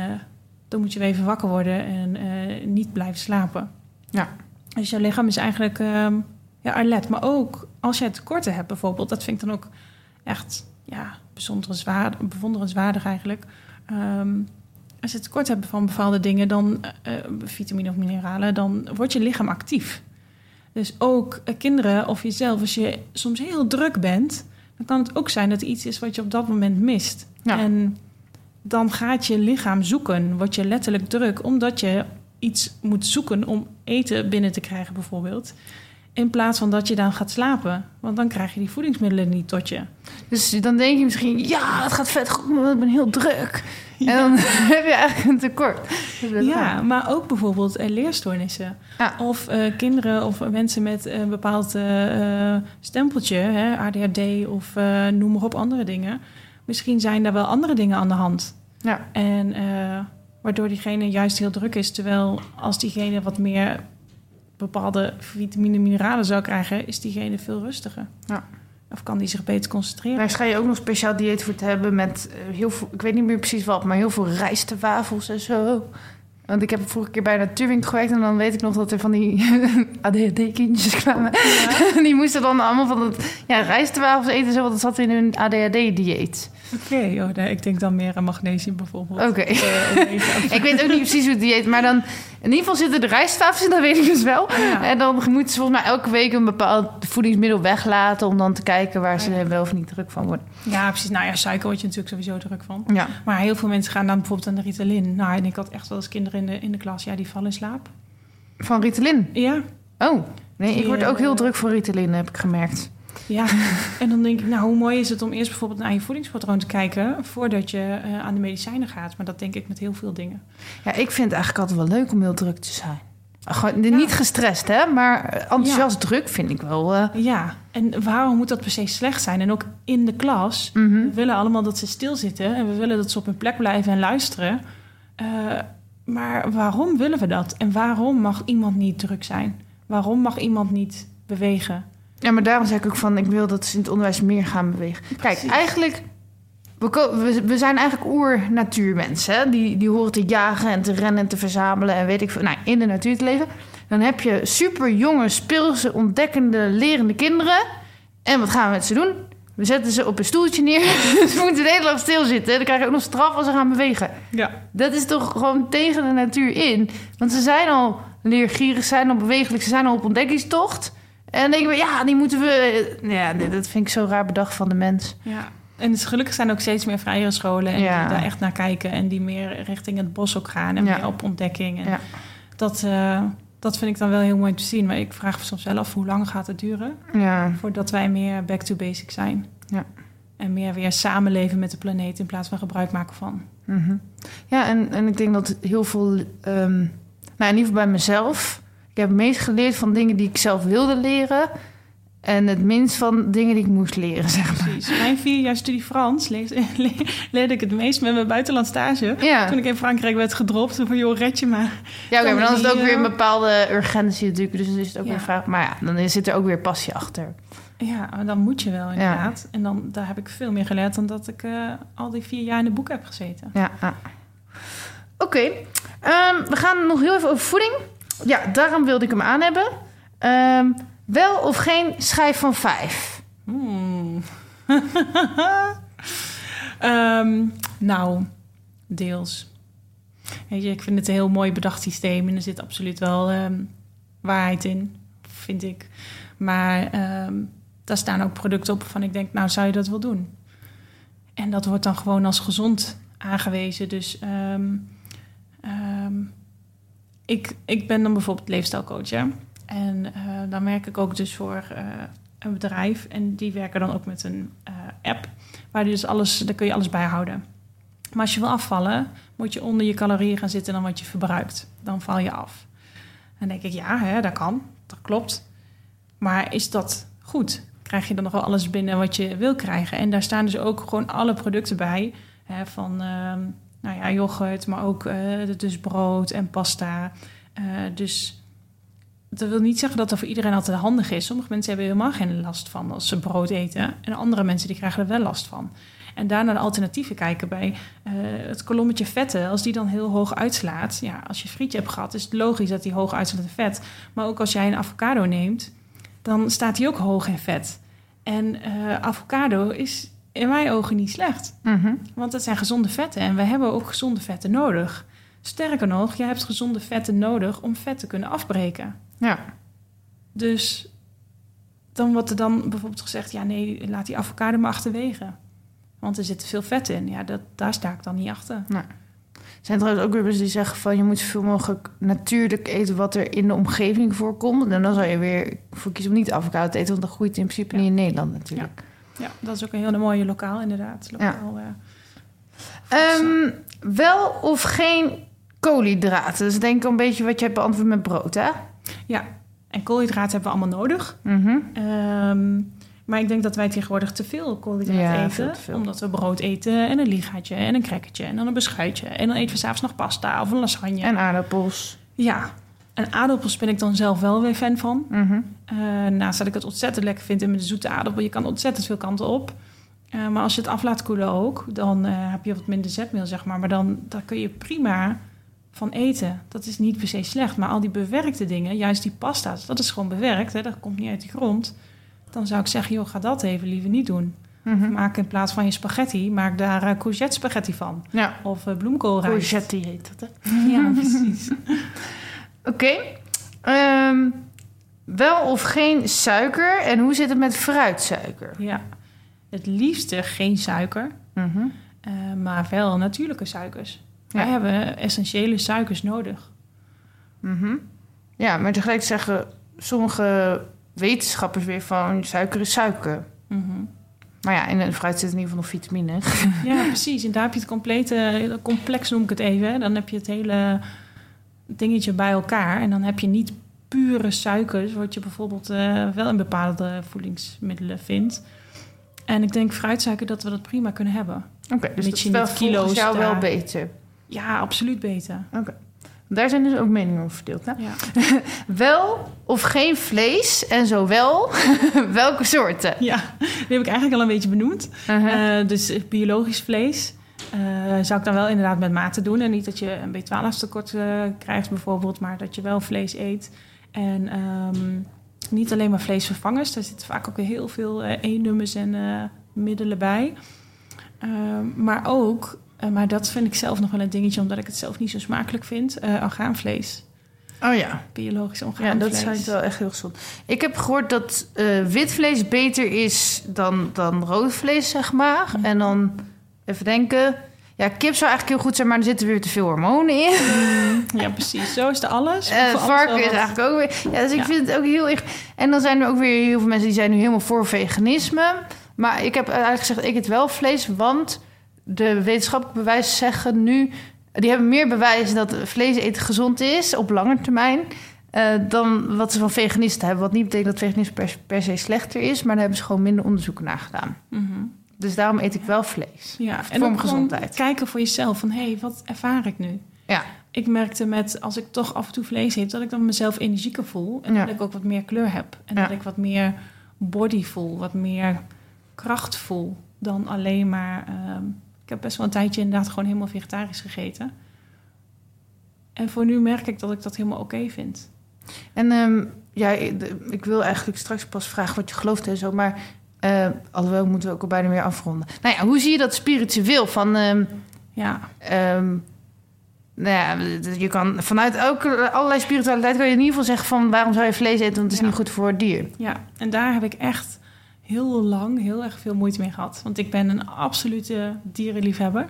dan moet je weer even wakker worden en eh, niet blijven slapen.
Ja.
Dus je lichaam is eigenlijk ehm, ja, alert. Maar ook als je tekorten hebt bijvoorbeeld, dat vind ik dan ook echt ja, bewonderenswaardig, bewonderenswaardig eigenlijk. Ehm, als je tekort hebt van bepaalde dingen, dan uh, vitamine of mineralen, dan wordt je lichaam actief. Dus ook uh, kinderen of jezelf, als je soms heel druk bent, dan kan het ook zijn dat er iets is wat je op dat moment mist.
Ja.
En dan gaat je lichaam zoeken, word je letterlijk druk, omdat je iets moet zoeken om eten binnen te krijgen, bijvoorbeeld. In plaats van dat je dan gaat slapen. Want dan krijg je die voedingsmiddelen niet tot je.
Dus dan denk je misschien, ja, het gaat vet goed, maar ik ben heel druk. En dan heb je eigenlijk een tekort.
Ja, maar ook bijvoorbeeld eh, leerstoornissen.
Ja.
Of eh, kinderen of mensen met een bepaald eh, eh, stempeltje, hè, ADHD of eh, noem maar op andere dingen. Misschien zijn daar wel andere dingen aan de hand.
Ja.
En eh, waardoor diegene juist heel druk is. Terwijl als diegene wat meer bepaalde vitamine mineralen zou krijgen, is diegene veel rustiger.
Ja.
Of kan die zich beter concentreren.
Daar schijn je ook nog speciaal dieet voor te hebben met eh, heel veel, ik weet niet meer precies wat, maar heel veel rijstewafels en zo. Want ik heb vorige keer bij Natuurwinkel gewerkt en dan weet ik nog dat er van die ADHD-kindjes kwamen. die moesten dan allemaal van dat ja, rijstewafels eten, zo, want dat zat in hun ADHD-dieet.
Oké, oh, nee, ik denk dan meer aan magnesium bijvoorbeeld.
Oké.
Eh,
ik weet ook niet precies hoe het dieet, maar dan in ieder geval zitten de rijstwafels in, dat weet ik dus wel.
Ja.
En dan moeten ze volgens mij elke week een bepaald voedingsmiddel weglaten om dan te kijken waar ze
Ja.
wel of niet druk van worden.
Ja, precies. Nou ja, suiker word je natuurlijk sowieso druk van.
Ja.
Maar heel veel mensen gaan dan bijvoorbeeld aan de Ritalin. Nou, en ik had echt wel eens kinderen in de, in de klas, ja, die vallen in slaap.
Van Ritalin.
Ja,
Oh, nee, ik word ook heel
eh,
druk voor Ritalin, heb ik gemerkt.
Ja. en dan denk ik, nou, hoe mooi is het om eerst bijvoorbeeld naar je voedingspatroon te kijken... voordat je eh, aan de medicijnen gaat. Maar dat denk ik met heel veel dingen.
Ja, ik vind het eigenlijk altijd wel leuk om heel druk te zijn. Gewoon, niet gestrest, hè, maar enthousiast druk vind ik wel. eh,
Ja, en waarom moet dat per se slecht zijn? En ook in de klas,
mhm.
we willen allemaal dat ze stilzitten... en we willen dat ze op hun plek blijven en luisteren. Eh, maar waarom willen we dat? En waarom mag iemand niet druk zijn? Waarom mag iemand niet bewegen?
Ja, maar daarom zeg ik ook van, ik wil dat ze in het onderwijs meer gaan bewegen. Kijk, eigenlijk, we, zijn eigenlijk oer-natuurmensen. hè. Die, die horen te jagen en te rennen en te verzamelen en weet ik veel. Nou, in de natuur te leven. Dan heb je super jonge, speelse, ontdekkende, lerende kinderen. En wat gaan we met ze doen? We zetten ze op een stoeltje neer. ze moeten de hele dag stilzitten. Dan krijgen ze ook nog straf als ze gaan bewegen.
Ja,
Dat is toch gewoon tegen de natuur in. Want ze zijn al leergierig, ze zijn al bewegelijk, ze zijn al op ontdekkingstocht. En denken we, ja, die moeten we... Ja, dat vind ik zo raar bedacht van de mens.
ja. En dus gelukkig zijn ook steeds meer vrijere scholen... en
Ja.
die daar echt naar kijken... en die meer richting het bos ook gaan... en
Ja.
meer op ontdekking. En
Ja.
dat, eh, dat vind ik dan wel heel mooi te zien. Maar ik vraag me soms wel af hoe lang gaat het duren...
Ja,
voordat wij meer back to basic zijn.
Ja.
En meer weer samenleven met de planeet... in plaats van gebruik maken van.
mhm. ja en, en ik denk dat heel veel... ehm, nou, in ieder geval bij mezelf... Ik heb het meest geleerd van dingen die ik zelf wilde leren... en het minst van dingen die ik moest leren, zeg maar.
Precies. Mijn vier jaar studie Frans lees- le- leerde ik het meest met mijn buitenland stage...
Ja,
Toen ik in Frankrijk werd gedropt, van joh, red je maar.
ja oké, maar dan is het ook weer een bepaalde urgentie natuurlijk. Dus dan is het ook
Ja.
weer vraag. Maar ja, dan zit er ook weer passie achter.
Ja, maar dan moet je wel inderdaad. En dan, daar heb ik veel meer geleerd dan dat ik eh, al die vier jaar in de boek heb gezeten.
Ja. ja. Oké, ehm, we gaan nog heel even over voeding. Ja, daarom wilde ik hem aan hebben. Ehm, wel of geen schijf van vijf?
Hmm. Ehm, nou, deels. Weet je, ik vind het een heel mooi bedacht systeem en er zit absoluut wel ehm, waarheid in, vind ik. Maar daar staan ook producten op waarvan ik denk, nou zou je dat wel doen? En dat wordt dan gewoon als gezond aangewezen. Dus ik, ik ben dan bijvoorbeeld leefstijlcoach. Hè? En eh, dan werk ik ook dus voor eh, een bedrijf. En die werken dan ook met een eh, app. Waar dus alles, daar kun je alles bijhouden. Maar als je wil afvallen, moet je onder je calorieën gaan zitten dan wat je verbruikt. Dan val je af. Dan denk ik, ja, hè, dat kan. Dat klopt. Maar is dat goed? Krijg je dan nog wel alles binnen wat je wil krijgen? En daar staan dus ook gewoon alle producten bij. Hè, van ehm, nou ja, yoghurt, maar ook eh, dus brood en pasta. Eh, dus dat wil niet zeggen dat dat voor iedereen altijd handig is. Sommige mensen hebben helemaal geen last van als ze brood eten. En andere mensen die krijgen er wel last van. En daarna de alternatieven kijken bij eh, het kolommetje vetten. Als die dan heel hoog uitslaat. Ja, als je frietje hebt gehad, is het logisch dat die hoog uitslaat in vet. Maar ook als jij een avocado neemt, dan staat die ook hoog in vet. En avocado is in mijn ogen niet slecht.
Mhm.
Want het zijn gezonde vetten en we hebben ook gezonde vetten nodig. Sterker nog, je hebt gezonde vetten nodig om vet te kunnen afbreken.
Ja.
Dus dan wordt er dan bijvoorbeeld gezegd: ja, nee, laat die avocado maar achterwege. Want er zit te veel vet in. Ja, dat, daar sta ik dan niet achter.
Er zijn trouwens ook weer mensen die zeggen van je moet zoveel mogelijk natuurlijk eten wat er in de omgeving voorkomt. En dan zou je weer voor kiezen om niet avocado te eten, want dat groeit in principe
Ja.
niet in Nederland natuurlijk.
Ja, dat is ook een hele mooie lokaal, inderdaad. Lokaal, ja.
Ehm, wel of geen koolhydraten? Dus denk ik een beetje wat je hebt beantwoord met brood, hè?
ja, en koolhydraten hebben we allemaal nodig.
Mhm.
Ehm, maar ik denk dat wij tegenwoordig te veel koolhydraten
Ja,
eten.
veel.
Omdat we brood eten en een ligaatje en een crackertje en dan een beschuitje. En dan eten we s'avonds nog pasta of een lasagne.
En aardappels.
Ja, en aardappels ben ik dan zelf wel weer fan van.
Mhm.
Eh, naast dat ik het ontzettend lekker vind in met de zoete aardappel. Je kan ontzettend veel kanten op. Eh, maar als je het af laat koelen ook, dan eh, heb je wat minder zetmeel, zeg maar. Maar dan daar kun je prima van eten. Dat is niet per se slecht. Maar al die bewerkte dingen, juist die pasta's, dat is gewoon bewerkt. Hè? Dat komt niet uit de grond. Dan zou ik zeggen, joh, ga dat even liever niet doen.
Mhm.
Maak in plaats van je spaghetti, maak daar courgette spaghetti van.
Ja.
Of bloemkoolrijst.
Courgette heet dat, hè?
Ja, precies.
Oké. Ehm, wel of geen suiker? En hoe zit het met fruitsuiker?
ja. Het liefste geen suiker.
Mhm.
Eh, maar wel natuurlijke suikers.
Ja.
Wij hebben essentiële suikers nodig.
Mhm. Ja, maar tegelijk zeggen sommige wetenschappers weer van suiker is suiker.
Mhm.
Maar ja, in de fruit zit in ieder geval nog vitamine.
Ja, precies. En daar heb je het complete, hele complex noem ik het even. Dan heb je het hele dingetje bij elkaar. En dan heb je niet pure suikers, wat je bijvoorbeeld eh, wel in bepaalde voedingsmiddelen vindt. En ik denk fruitsuiker dat we dat prima kunnen hebben.
Oké, dus dat is wel
kilo's
jou wel beter.
Ja, absoluut beter.
Daar zijn dus ook meningen over verdeeld. Hè?
Ja.
Wel of geen vlees en zo wel, welke soorten?
ja, die heb ik eigenlijk al een beetje benoemd.
Uh-huh.
Eh, dus biologisch vlees eh, zou ik dan wel inderdaad met mate doen. En niet dat je een B12 tekort eh, krijgt bijvoorbeeld, maar dat je wel vlees eet. En ehm, niet alleen maar vleesvervangers. Daar zitten vaak ook weer heel veel eh E-nummers en middelen bij. Ehm, maar ook, maar dat vind ik zelf nog wel een dingetje... omdat ik het zelf niet zo smakelijk vind, orgaanvlees.
Oh ja.
Biologisch
Ja,
orgaanvlees.
dat schijnt wel echt heel gezond. Ik heb gehoord dat wit vlees beter is dan, dan rood vlees, zeg maar.
Mhm.
En dan even denken. Ja, kip zou eigenlijk heel goed zijn, maar er zitten weer te veel hormonen in.
Ja, precies. Zo is er alles. Alles
varken is eigenlijk ook weer... Ja, dus ik
Ja.
vind het ook heel erg... En dan zijn er ook weer heel veel mensen die zijn nu helemaal voor veganisme. Maar ik heb eigenlijk gezegd, ik eet wel vlees, want de wetenschappelijke bewijzen zeggen nu... Die hebben meer bewijs dat vlees eten gezond is op lange termijn... eh, dan wat ze van veganisten hebben. Wat niet betekent dat veganisme per, per se slechter is... maar daar hebben ze gewoon minder onderzoeken naar gedaan.
Mhm.
Dus daarom eet ik wel vlees.
Ja,
Voor
en
mijn gezondheid.
kijken voor jezelf van, hé, hey, wat ervaar ik nu?
Ja.
Ik merkte met, als ik toch af en toe vlees eet, dat ik dan mezelf energieker voel. En
Ja.
dat ik ook wat meer kleur heb. En
Ja.
dat ik wat meer body voel, wat meer kracht voel dan alleen maar... ehm, ik heb best wel een tijdje inderdaad gewoon helemaal vegetarisch gegeten. En voor nu merk ik dat ik dat helemaal oké vind.
En ehm, ja, ik wil eigenlijk straks pas vragen wat je gelooft en zo, maar eh, alhoewel moeten we ook al bijna weer afronden. Nou ja, hoe zie je dat spiritueel? Van, ehm,
Ja,
ehm, nou ja, je kan vanuit ook allerlei spiritualiteit kan je in ieder geval zeggen van waarom zou je vlees eten, want het is
Ja.
niet goed voor het dier.
Ja, en daar heb ik echt heel lang heel erg veel moeite mee gehad. Want ik ben een absolute dierenliefhebber.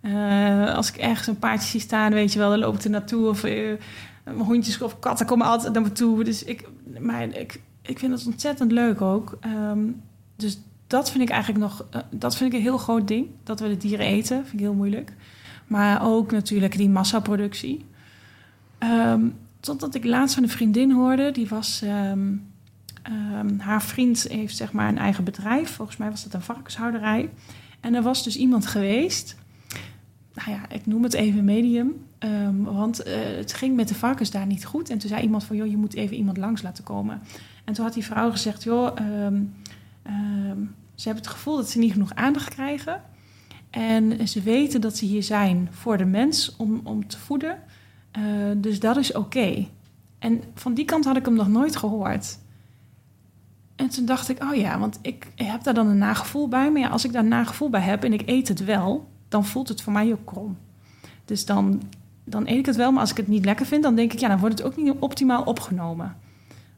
Eh, als ik ergens een paardje zie staan, weet je wel, dan loop ik er naartoe. Of mijn hondjes of katten komen altijd naar me toe. Dus ik maar ik, ik vind het ontzettend leuk ook. Ehm, dus dat vind ik eigenlijk nog, eh, dat vind ik een heel groot ding. Dat we de dieren eten, vind ik heel moeilijk. Maar ook natuurlijk die massaproductie. Ehm, totdat ik laatst van een vriendin hoorde, die was. ehm, ehm, haar vriend heeft zeg maar een eigen bedrijf. Volgens mij was dat een varkenshouderij. En er was dus iemand geweest. Nou ja, ik noem het even medium. want eh, het ging met de varkens daar niet goed. En toen zei iemand van, joh, je moet even iemand langs laten komen. En toen had die vrouw gezegd, joh, ehm, ze hebben het gevoel dat ze niet genoeg aandacht krijgen. En ze weten dat ze hier zijn voor de mens om, om te voeden. Eh, dus dat is oké. En van die kant had ik hem nog nooit gehoord. En toen dacht ik, oh ja, want ik heb daar dan een nagevoel bij. Maar ja, als ik daar een nagevoel bij heb en ik eet het wel, dan voelt het voor mij ook krom. Dus dan, dan eet ik het wel, maar als ik het niet lekker vind, dan denk ik, ja, dan wordt het ook niet optimaal opgenomen.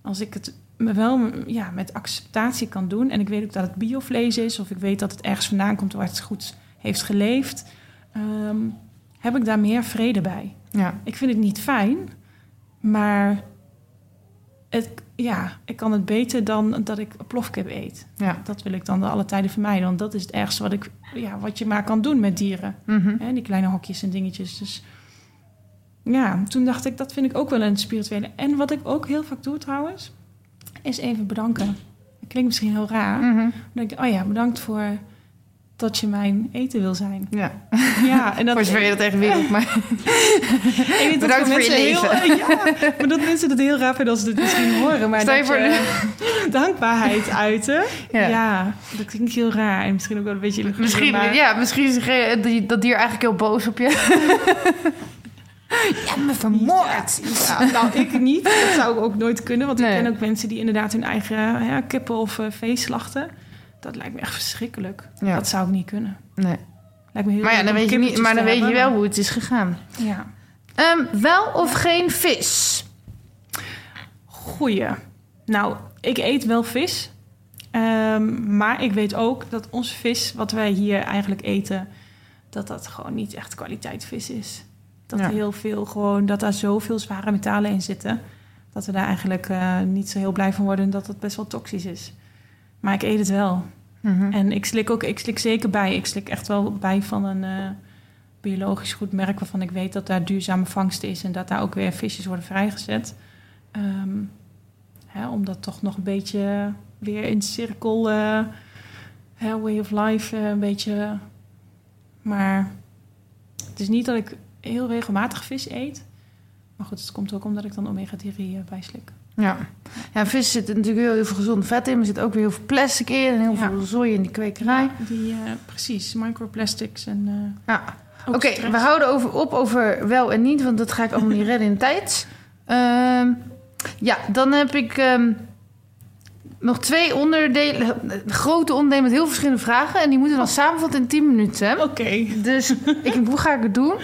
Als ik het wel ja, met acceptatie kan doen en ik weet ook dat het biovlees is, of ik weet dat het ergens vandaan komt waar het goed heeft geleefd, ehm, heb ik daar meer vrede bij.
Ja.
Ik vind het niet fijn, maar het, ja, ik kan het beter dan dat ik plofkip eet.
Ja.
Dat wil ik dan alle tijden vermijden, want dat is het ergste wat, ik, ja, wat je maar kan doen met dieren. Hè, die kleine hokjes en dingetjes. Dus ja, toen dacht ik, dat vind ik ook wel een spirituele. En wat ik ook heel vaak doe trouwens, is even bedanken. Dat klinkt misschien heel raar.
Mhm.
Dan denk ik, oh ja, bedankt voor dat je mijn eten wil zijn.
Ja.
Ja, en dat,
Voor zover je dat tegen wereld, maar
ik weet dat
Bedankt voor je
mensen Heel, ja, maar dat mensen het heel raar vinden als ze het misschien horen. Maar
Stel je
dat
voor-
je dankbaarheid uiten.
Ja.
Ja. dat klinkt heel raar. En misschien ook wel een beetje...
misschien,
maar-
ja, misschien is dat dier eigenlijk heel boos op je. Je hebt me vermoord.
Ja, nou, ik niet. Dat zou ik ook nooit kunnen. Want
Nee.
ik ken ook mensen die inderdaad hun eigen ja, kippen of eh, vee slachten. Dat lijkt me echt verschrikkelijk.
Ja.
Dat zou ik niet kunnen.
Nee.
Lijkt me heel
Maar ja, dan weet je, niet, maar dan weet je wel hoe het is gegaan.
Ja.
Ehm, wel of geen vis?
Goeie. Nou, ik eet wel vis. Ehm, maar ik weet ook dat onze vis, wat wij hier eigenlijk eten, dat dat gewoon niet echt kwaliteit vis is. Dat
Ja.
heel veel gewoon, dat daar zoveel zware metalen in zitten. Dat we daar eigenlijk eh, niet zo heel blij van worden en dat het best wel toxisch is. Maar ik eet het wel.
Mhm.
En ik slik ook, ik slik zeker bij. Ik slik echt wel bij van een eh, biologisch goed merk waarvan ik weet dat daar duurzame vangst is en dat daar ook weer visjes worden vrijgezet. Ehm, hè, om dat toch nog een beetje weer in cirkel, eh, way of life, een beetje. Maar het is niet dat ik heel regelmatig vis eet. Maar goed, het komt ook omdat ik dan omega-3 eh, bijslik.
Ja. ja, vis zit natuurlijk heel, heel veel gezond vet in. Maar er zit ook weer heel veel plastic in en heel
Ja.
veel zooi in die kwekerij.
Die, eh, precies, microplastics en. eh,
Ja. Oké, we houden over, op over wel en niet, want dat ga ik allemaal niet redden in de tijd. Ehm, ja, dan heb ik ehm, nog twee onderdelen, grote onderdelen met heel verschillende vragen. En die moeten dan samenvatten in 10 minuten.
Oké.
Dus ik, hoe ga ik het doen?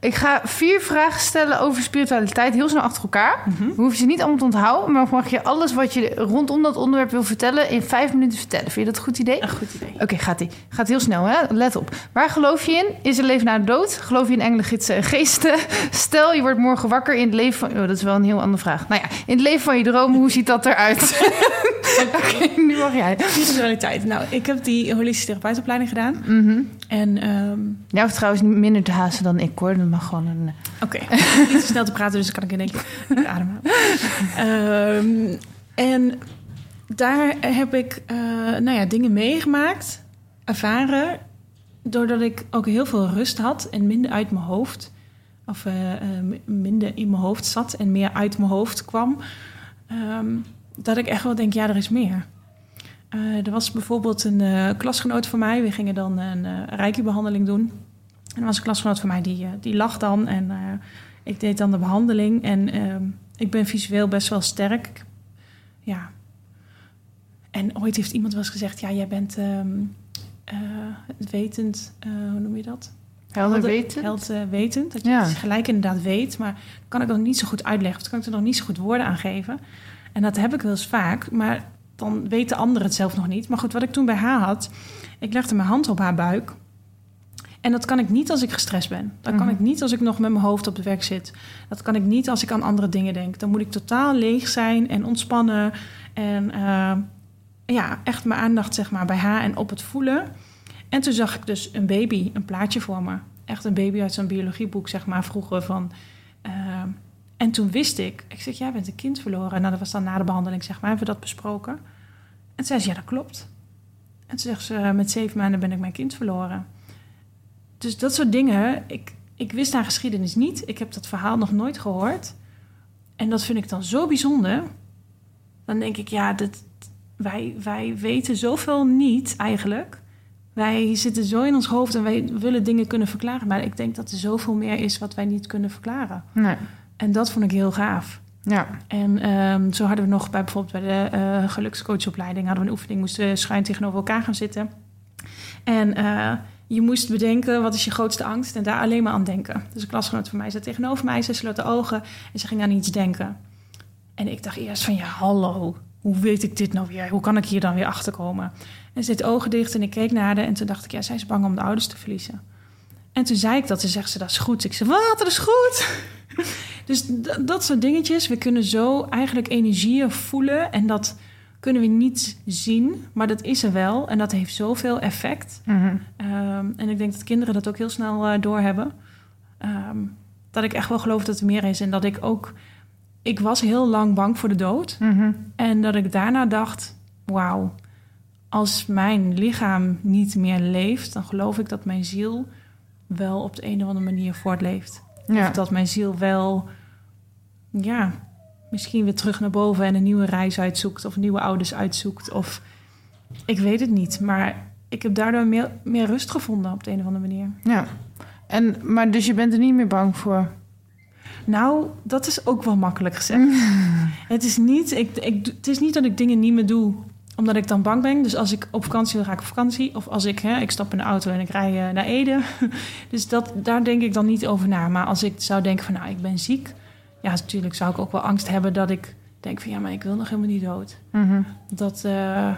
Ik ga vier vragen stellen over spiritualiteit, heel snel achter elkaar.
Mhm.
We hoeven ze niet allemaal te onthouden, maar mag je alles wat je rondom dat onderwerp wil vertellen in vijf minuten vertellen. Vind je dat een goed idee?
Een goed idee.
Oké, gaat ie. Gaat heel snel, hè? Let op. Waar geloof je in? Is er leven na de dood? Geloof je in engelen, gidsen en geesten? Stel, je wordt morgen wakker in het leven van... Oh, dat is wel een heel andere vraag. Nou ja, in het leven van je dromen, hoe ziet dat eruit? Oké, nu mag jij.
Spiritualiteit. Nou, ik heb die holistische therapeutopleiding gedaan.
Mhm.
En ehm,
Jij hoeft trouwens minder te haasten dan ik, hoor. Mag gewoon een...
oké, niet te snel te praten, dus kan ik in één keer ademen. Ehm, en daar heb ik eh, nou ja, dingen meegemaakt, ervaren, doordat ik ook heel veel rust had en minder uit mijn hoofd. Of eh, eh, minder in mijn hoofd zat en meer uit mijn hoofd kwam. Ehm, dat ik echt wel denk, ja, er is meer. Eh, er was bijvoorbeeld een eh, klasgenoot van mij. We gingen dan een uh, reiki-behandeling doen. En er was een klasgenoot van mij die, uh, die lag dan. En uh, ik deed dan de behandeling. En ehm, ik ben visueel best wel sterk. Ja. En ooit heeft iemand wel eens gezegd... ja, jij bent um, wetend... eh, hoe noem je dat?
Helder wetend?
Held uh, wetend. Dat je ja. het gelijk inderdaad weet. Maar kan ik nog niet zo goed uitleggen. Of kan ik er nog niet zo goed woorden aan geven. En dat heb ik wel eens vaak. Maar dan weten anderen het zelf nog niet. Maar goed, wat ik toen bij haar had... Ik legde mijn hand op haar buik. En dat kan ik niet als ik gestrest ben. Dat kan
Mhm.
ik niet als ik nog met mijn hoofd op het werk zit. Dat kan ik niet als ik aan andere dingen denk. Dan moet ik totaal leeg zijn en ontspannen. En eh, ja, echt mijn aandacht zeg maar, bij haar en op het voelen. En toen zag ik dus een baby, een plaatje voor me. Echt een baby uit zo'n biologieboek, zeg maar, vroeger van... eh, en toen wist ik, ik zeg, jij bent een kind verloren. Nou, dat was dan na de behandeling, zeg maar, hebben we dat besproken. En toen zei ze, ja, dat klopt. En toen zegt ze, met zeven maanden ben ik mijn kind verloren. Dus dat soort dingen, ik, ik wist haar geschiedenis niet. Ik heb dat verhaal nog nooit gehoord. En dat vind ik dan zo bijzonder. Dan denk ik, ja, dat, wij, wij weten zoveel niet eigenlijk. Wij zitten zo in ons hoofd en wij willen dingen kunnen verklaren. Maar ik denk dat er zoveel meer is wat wij niet kunnen verklaren.
Nee.
En dat vond ik heel gaaf.
Ja.
En ehm, zo hadden we nog bij bijvoorbeeld bij de eh, gelukscoachopleiding hadden we een oefening, moesten we schuin tegenover elkaar gaan zitten. En eh, je moest bedenken wat is je grootste angst en daar alleen maar aan denken. Dus een klasgenoot van mij zat tegenover mij, ze sloot de ogen en ze ging aan iets denken. En ik dacht eerst van ja, hallo, hoe weet ik dit nou weer? Hoe kan ik hier dan weer achter komen? En ze deed ogen dicht en ik keek naar haar en toen dacht ik ja, zij is bang om de ouders te verliezen. En toen zei ik dat, ze zegt ze dat is goed. Ik zei wat, dat is goed. Dus dat soort dingetjes. We kunnen zo eigenlijk energieën voelen. En dat kunnen we niet zien. Maar dat is er wel. En dat heeft zoveel effect.
Mhm.
Ehm, en ik denk dat kinderen dat ook heel snel eh, doorhebben. Ehm, dat ik echt wel geloof dat er meer is. En dat ik ook... Ik was heel lang bang voor de dood.
Mhm.
En dat ik daarna dacht... Wauw, als mijn lichaam niet meer leeft... dan geloof ik dat mijn ziel wel op de een of andere manier voortleeft.
Ja.
Of dat mijn ziel wel, ja, misschien weer terug naar boven en een nieuwe reis uitzoekt. Of nieuwe ouders uitzoekt. Of ik weet het niet. Maar ik heb daardoor meer, meer rust gevonden op de een of andere manier.
ja. En, maar dus je bent er niet meer bang voor?
Nou, dat is ook wel makkelijk gezegd. het, is niet, ik, ik, het is niet dat ik dingen niet meer doe omdat ik dan bang ben. Dus als ik op vakantie wil, ga ik op vakantie. Of als ik, hè, ik stap in de auto en ik rij eh, naar Ede. dus dat, daar denk ik dan niet over na. Maar als ik zou denken van, nou, ik ben ziek. Ja, natuurlijk zou ik ook wel angst hebben dat ik denk van... ja, maar ik wil nog helemaal niet dood.
Mhm.
Dat, eh,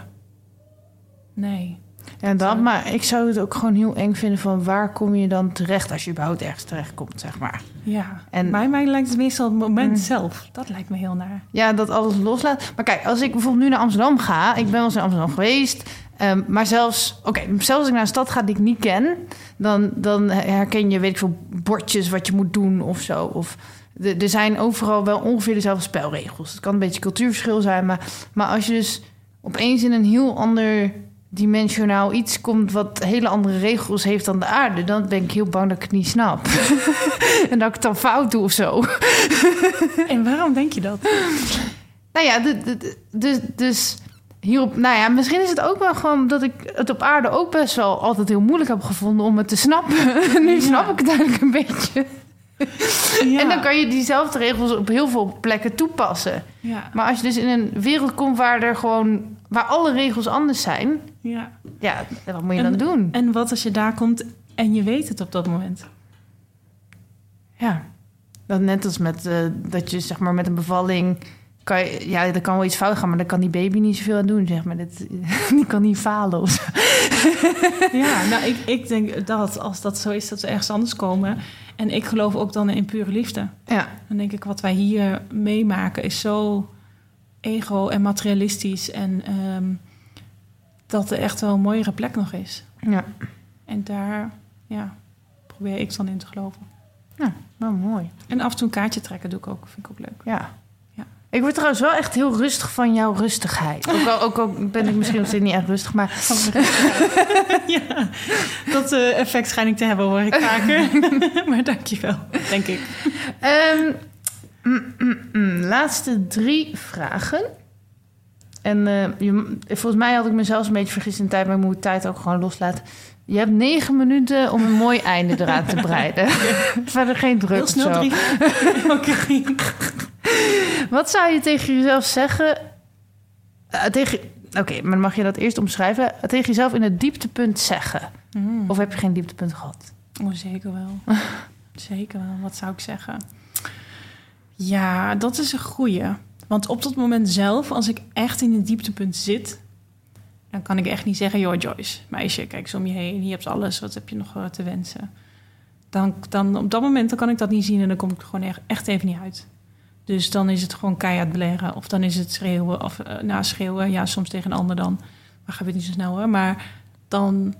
nee.
Ja, dat,
eh,
maar ik zou het ook gewoon heel eng vinden van waar kom je dan terecht als je überhaupt ergens terecht komt, zeg maar.
Ja,
En-
en mij, mij lijkt het meestal het moment
Mm.
zelf. Dat lijkt me heel naar.
Ja, dat alles loslaat. Maar kijk, als ik bijvoorbeeld nu naar Amsterdam ga, ik ben wel eens in Amsterdam geweest, ehm, maar zelfs, oké, zelfs als ik naar een stad ga die ik niet ken, dan, dan herken je, weet ik veel, bordjes wat je moet doen of zo. Of de- er zijn overal wel ongeveer dezelfde spelregels. Het kan een beetje cultuurverschil zijn, maar, maar als je dus opeens in een heel ander dimensionaal iets komt wat hele andere regels heeft dan de aarde, dan ben ik heel bang dat ik het niet snap. en dat ik het dan fout doe of zo.
En waarom denk je dat?
Nou ja, dus, dus hierop, nou ja, misschien is het ook wel gewoon dat ik het op aarde ook best wel altijd heel moeilijk heb gevonden om het te snappen. nu snap ik het eigenlijk een beetje.
Ja.
En dan kan je diezelfde regels op heel veel plekken toepassen.
Ja,
Maar als je dus in een wereld komt waar er gewoon, waar alle regels anders zijn,
ja.
ja, wat moet je
En-
dan doen?
En wat als je daar komt en je weet het op dat moment?
Ja, dat net als met eh, dat je zeg maar met een bevalling kan je, ja, er kan wel iets fout gaan, maar daar kan die baby niet zoveel aan doen, zeg maar. Dat, die kan niet falen of zo.
Ja, nou, ik, ik denk dat als dat zo is, dat ze ergens anders komen. En ik geloof ook dan in pure liefde.
Ja,
Dan denk ik, wat wij hier meemaken is zo ego en materialistisch. En ehm, dat er echt wel een mooiere plek nog is.
ja.
En daar ja, probeer ik dan in te geloven.
Nou, mooi.
En af en toe een kaartje trekken doe ik ook. Vind ik ook leuk.
Ja. Ik word trouwens wel echt heel rustig van jouw rustigheid. Ook al, ook al ben ik misschien nog steeds niet echt rustig, maar...
ja, dat eh, effect schijn ik te hebben hoor ik vaker. maar dankjewel, denk ik.
Ehm, mm, mm, mm. laatste drie vragen. En eh, je, volgens mij had ik mezelf een beetje vergist in tijd, maar ik moet tijd ook gewoon loslaten. Je hebt negen minuten om een mooi einde eraan te breiden. Verder geen druk
Heel snel drie. Oké.
Wat zou je tegen jezelf zeggen? Eh, tegen, Oké, maar mag je dat eerst omschrijven. Tegen jezelf in het dieptepunt zeggen.
Mm.
Of heb je geen dieptepunt gehad?
Oh, zeker wel. zeker wel. Wat zou ik zeggen? Ja, dat is een goeie. Want op dat moment zelf, als ik echt in een dieptepunt zit... dan kan ik echt niet zeggen... joh, Joyce, meisje, kijk eens om je heen. Hier heb je alles, wat heb je nog eh, te wensen? Dan, dan op dat moment dan kan ik dat niet zien... en dan kom ik er gewoon echt even niet uit. Dus dan is het gewoon keihard beleren. Of dan is het schreeuwen. Of uh, nou, schreeuwen, ja, soms tegen een ander dan. Maar gebeurt niet zo snel hoor. Maar dan...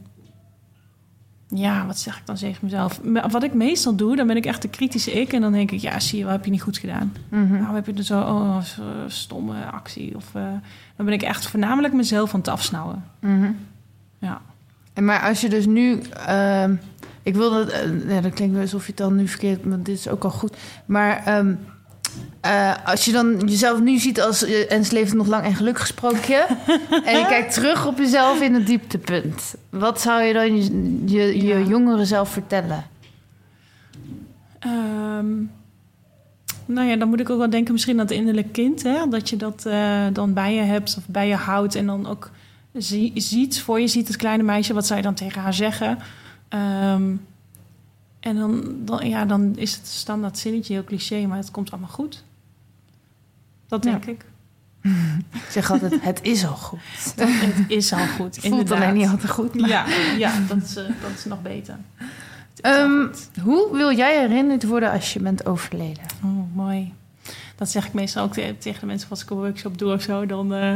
Ja, wat zeg ik dan tegen mezelf? Wat ik meestal doe, dan ben ik echt de kritische ik. En dan denk ik, ja, zie je, wat heb je niet goed gedaan?
Mhm.
Waarom heb je er zo, oh, zo stomme actie? Of eh, dan ben ik echt voornamelijk mezelf aan het afsnauwen.
Mhm.
Ja.
En maar als je dus nu... ehm, ik wil dat... eh, ja, dat klinkt alsof je het dan nu verkeerd... Maar dit is ook al goed. Maar ehm, eh, als je dan jezelf nu ziet als... eh, en ze leeft nog lang en gelukkig sprookje... en je kijkt terug op jezelf in het dieptepunt. Wat zou je dan je, je, je
Ja.
jongere zelf vertellen?
Ehm, nou ja, dan moet ik ook wel denken misschien aan het innerlijk kind. Hè? Dat je dat eh, dan bij je hebt of bij je houdt. En dan ook zie- ziet, voor je ziet het kleine meisje. Wat zou je dan tegen haar zeggen? Ehm, en dan, dan, ja, dan is het standaard zinnetje, heel cliché. Maar het komt allemaal goed. Dat denk ik.
Ik zeg altijd, het is al goed.
Het is al goed,
Voelt
inderdaad.
alleen niet altijd goed. maar-
Ja, ja dat, is, eh, dat is nog beter. Is
Ehm, hoe wil jij herinnerd worden als je bent overleden?
Oh, mooi. Dat zeg ik meestal ook te- tegen de mensen als ik een workshop doe of zo. Dan, eh,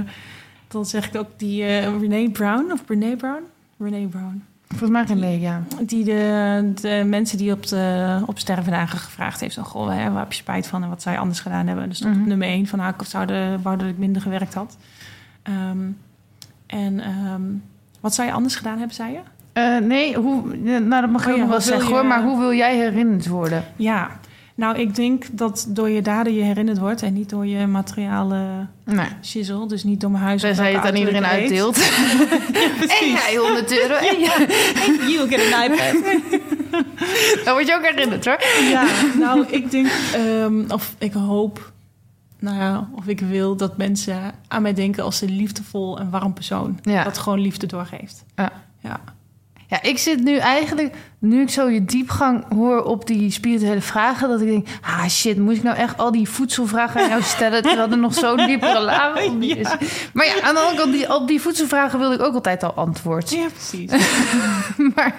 dan zeg ik ook die eh Renee Brown of Brene Brown? Renee Brown.
Volgens mij geen leeg, ja.
Die de, de mensen die op, de, op stervendagen gevraagd heeft. Van, goh, hè, waar heb je spijt van en wat zou je anders gedaan hebben? Dus stond
Mhm.
op nummer één van, ik zou de, wou dat ik minder gewerkt had. Ehm, en ehm, wat zou je anders gedaan hebben, zei je?
Eh, nee, hoe, nou dat mag je
Oh
ook
ja,
nog wel zeggen
je-
hoor. Maar hoe wil jij herinnerd worden?
Ja, nou, ik denk dat door je daden je herinnerd wordt en niet door je materiale
Nee.
shizzle. Dus niet door mijn huis. of
Tenzij je het aan iedereen uitdeelt. en jij 100 euro. En jij.
You get an iPad.
Dan word je ook herinnerd hoor.
ja, nou, ik denk, ehm, of ik hoop, nou ja, of ik wil dat mensen aan mij denken als een liefdevol en warm persoon.
Ja.
Dat gewoon liefde doorgeeft.
Ja.
Ja.
Ja, ik zit nu eigenlijk, nu ik zo je diepgang hoor op die spirituele vragen, dat ik denk, ah shit, moet ik nou echt al die voedselvragen aan jou stellen, terwijl er nog zo'n diepere laag is. Maar ja, aan de andere kant, die, op die voedselvragen wilde ik ook altijd al antwoord.
ja, precies.
Maar,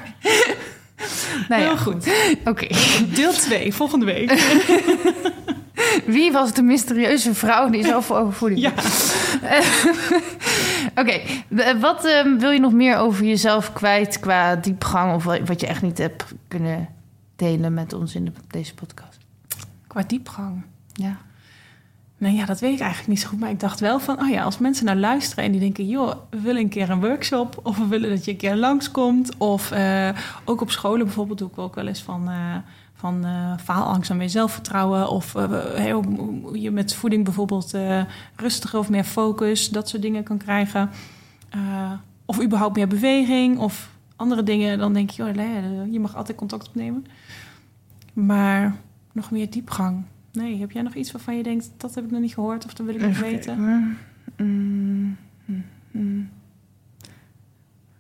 nou ja,
Heel goed.
oké.
Deel 2, volgende week.
Wie was de mysterieuze vrouw die zoveel over voeding
Ja.
Oké, w- wat ehm, wil je nog meer over jezelf kwijt qua diepgang of wat je echt niet hebt kunnen delen met ons in de, deze podcast?
Qua diepgang.
Ja.
Nou ja, dat weet ik eigenlijk niet zo goed. Maar ik dacht wel van, oh ja, als mensen naar luisteren en die denken, joh, we willen een keer een workshop. Of we willen dat je een keer langskomt. Of eh, ook op scholen bijvoorbeeld doe ik ook wel eens van, eh, van eh, faalangst en meer zelfvertrouwen. Of eh, heel, je met voeding bijvoorbeeld eh, rustiger of meer focus, dat soort dingen kan krijgen. Of überhaupt meer beweging of andere dingen. Dan denk je, joh, je mag altijd contact opnemen. Maar nog meer diepgang. Nee, heb jij nog iets waarvan je denkt, dat heb ik nog niet gehoord of dat wil ik nog weten?
Mm, mm, mm.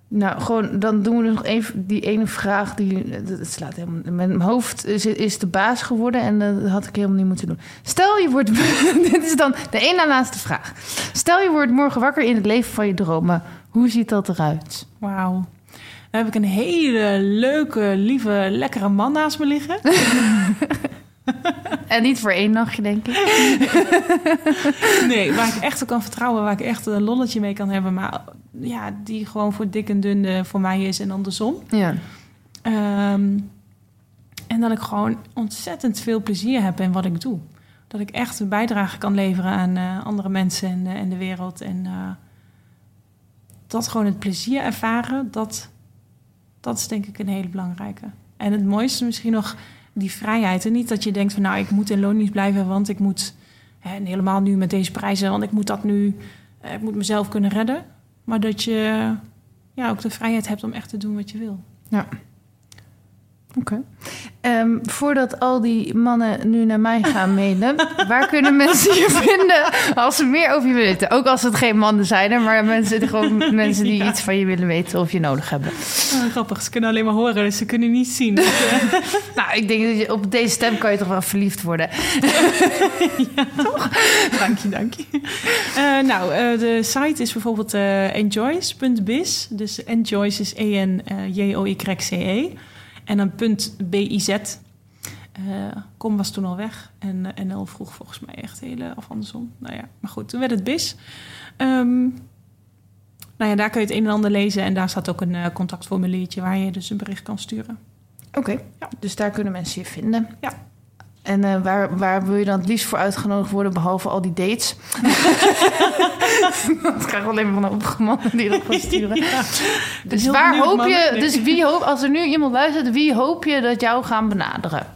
Nou, gewoon, dan doen we nog even die ene vraag die. Het slaat helemaal. Mijn hoofd is, is de baas geworden en dat had ik helemaal niet moeten doen. Stel je wordt. dit is dan de één na laatste vraag. Stel je wordt morgen wakker in het leven van je dromen. Hoe ziet dat eruit?
Wauw. Dan heb ik een hele leuke, lieve, lekkere man naast me liggen.
En niet voor één nachtje, denk ik.
Nee, waar ik echt op kan vertrouwen, waar ik echt een lolletje mee kan hebben. Maar ja, die gewoon voor dik en dun eh, voor mij is en andersom.
Ja.
Ehm, en dat ik gewoon ontzettend veel plezier heb in wat ik doe. Dat ik echt een bijdrage kan leveren aan eh, andere mensen en, eh, en de wereld. En dat gewoon het plezier ervaren, dat, dat is denk ik een hele belangrijke. En het mooiste misschien nog die vrijheid. En niet dat je denkt van nou, ik moet in loondienst blijven, want ik moet... Helemaal nu met deze prijzen, want ik moet dat nu... eh, ik moet mezelf kunnen redden. Maar dat je ja, ook de vrijheid hebt om echt te doen wat je wil.
Oké. Ehm, voordat al die mannen nu naar mij gaan mailen, waar kunnen mensen je vinden als ze meer over je willen weten? Ook als het geen mannen zijn, maar mensen, gewoon mensen die iets van je willen weten of je nodig hebben.
Oh, grappig, ze kunnen alleen maar horen, dus ze kunnen niet zien.
nou, ik denk dat je, op deze stem kan je toch wel verliefd worden.
ja, toch? Dank je, dank je. Uh, nou, uh, de site is bijvoorbeeld uh, enjoys.biz. Dus enjoys is E-N-J-O-Y-C-E. En dan punt .biz. Uh, kom was toen al weg. En uh, NL vroeg volgens mij echt hele... Of andersom. Nou ja, maar goed, toen werd het BIS. Um, nou ja, daar kun je het een en ander lezen. En daar staat ook een uh, contactformuliertje... waar je dus een bericht kan sturen.
Oké, okay. ja. dus daar kunnen mensen je vinden.
Ja.
En uh, waar, waar wil je dan het liefst voor uitgenodigd worden, behalve al die dates? dat krijg ik alleen maar van opgemannen die dat gaan sturen. Ja. Dus waar hoop je, nee. dus wie hoop, als er nu iemand luistert, wie hoop je dat jou gaan benaderen?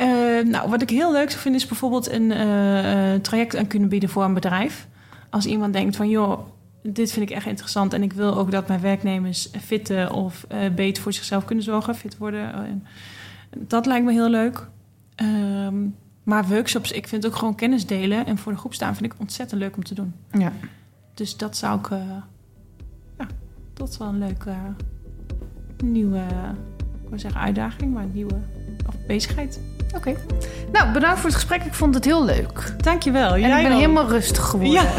Uh, nou, wat ik heel leuk zou vinden is bijvoorbeeld een uh, traject aan kunnen bieden voor een bedrijf. Als iemand denkt van, joh, dit vind ik echt interessant en ik wil ook dat mijn werknemers fitten of beter voor zichzelf kunnen zorgen, fit worden. dat lijkt me heel leuk. Um, maar workshops, ik vind ook gewoon kennis delen en voor de groep staan vind ik ontzettend leuk om te doen.
Ja.
Dus dat zou ik, uh, ja, dat is wel een leuke uh, nieuwe, ik wil zeggen uitdaging, maar een nieuwe of bezigheid.
Oké. Okay. Nou, bedankt voor het gesprek. Ik vond het heel leuk.
Dankjewel.
En
Jij
ik ben helemaal rustig geworden.
Ja.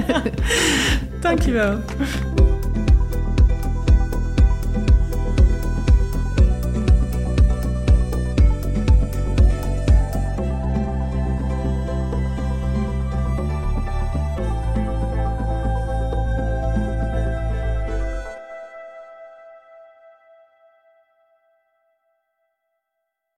Dankjewel.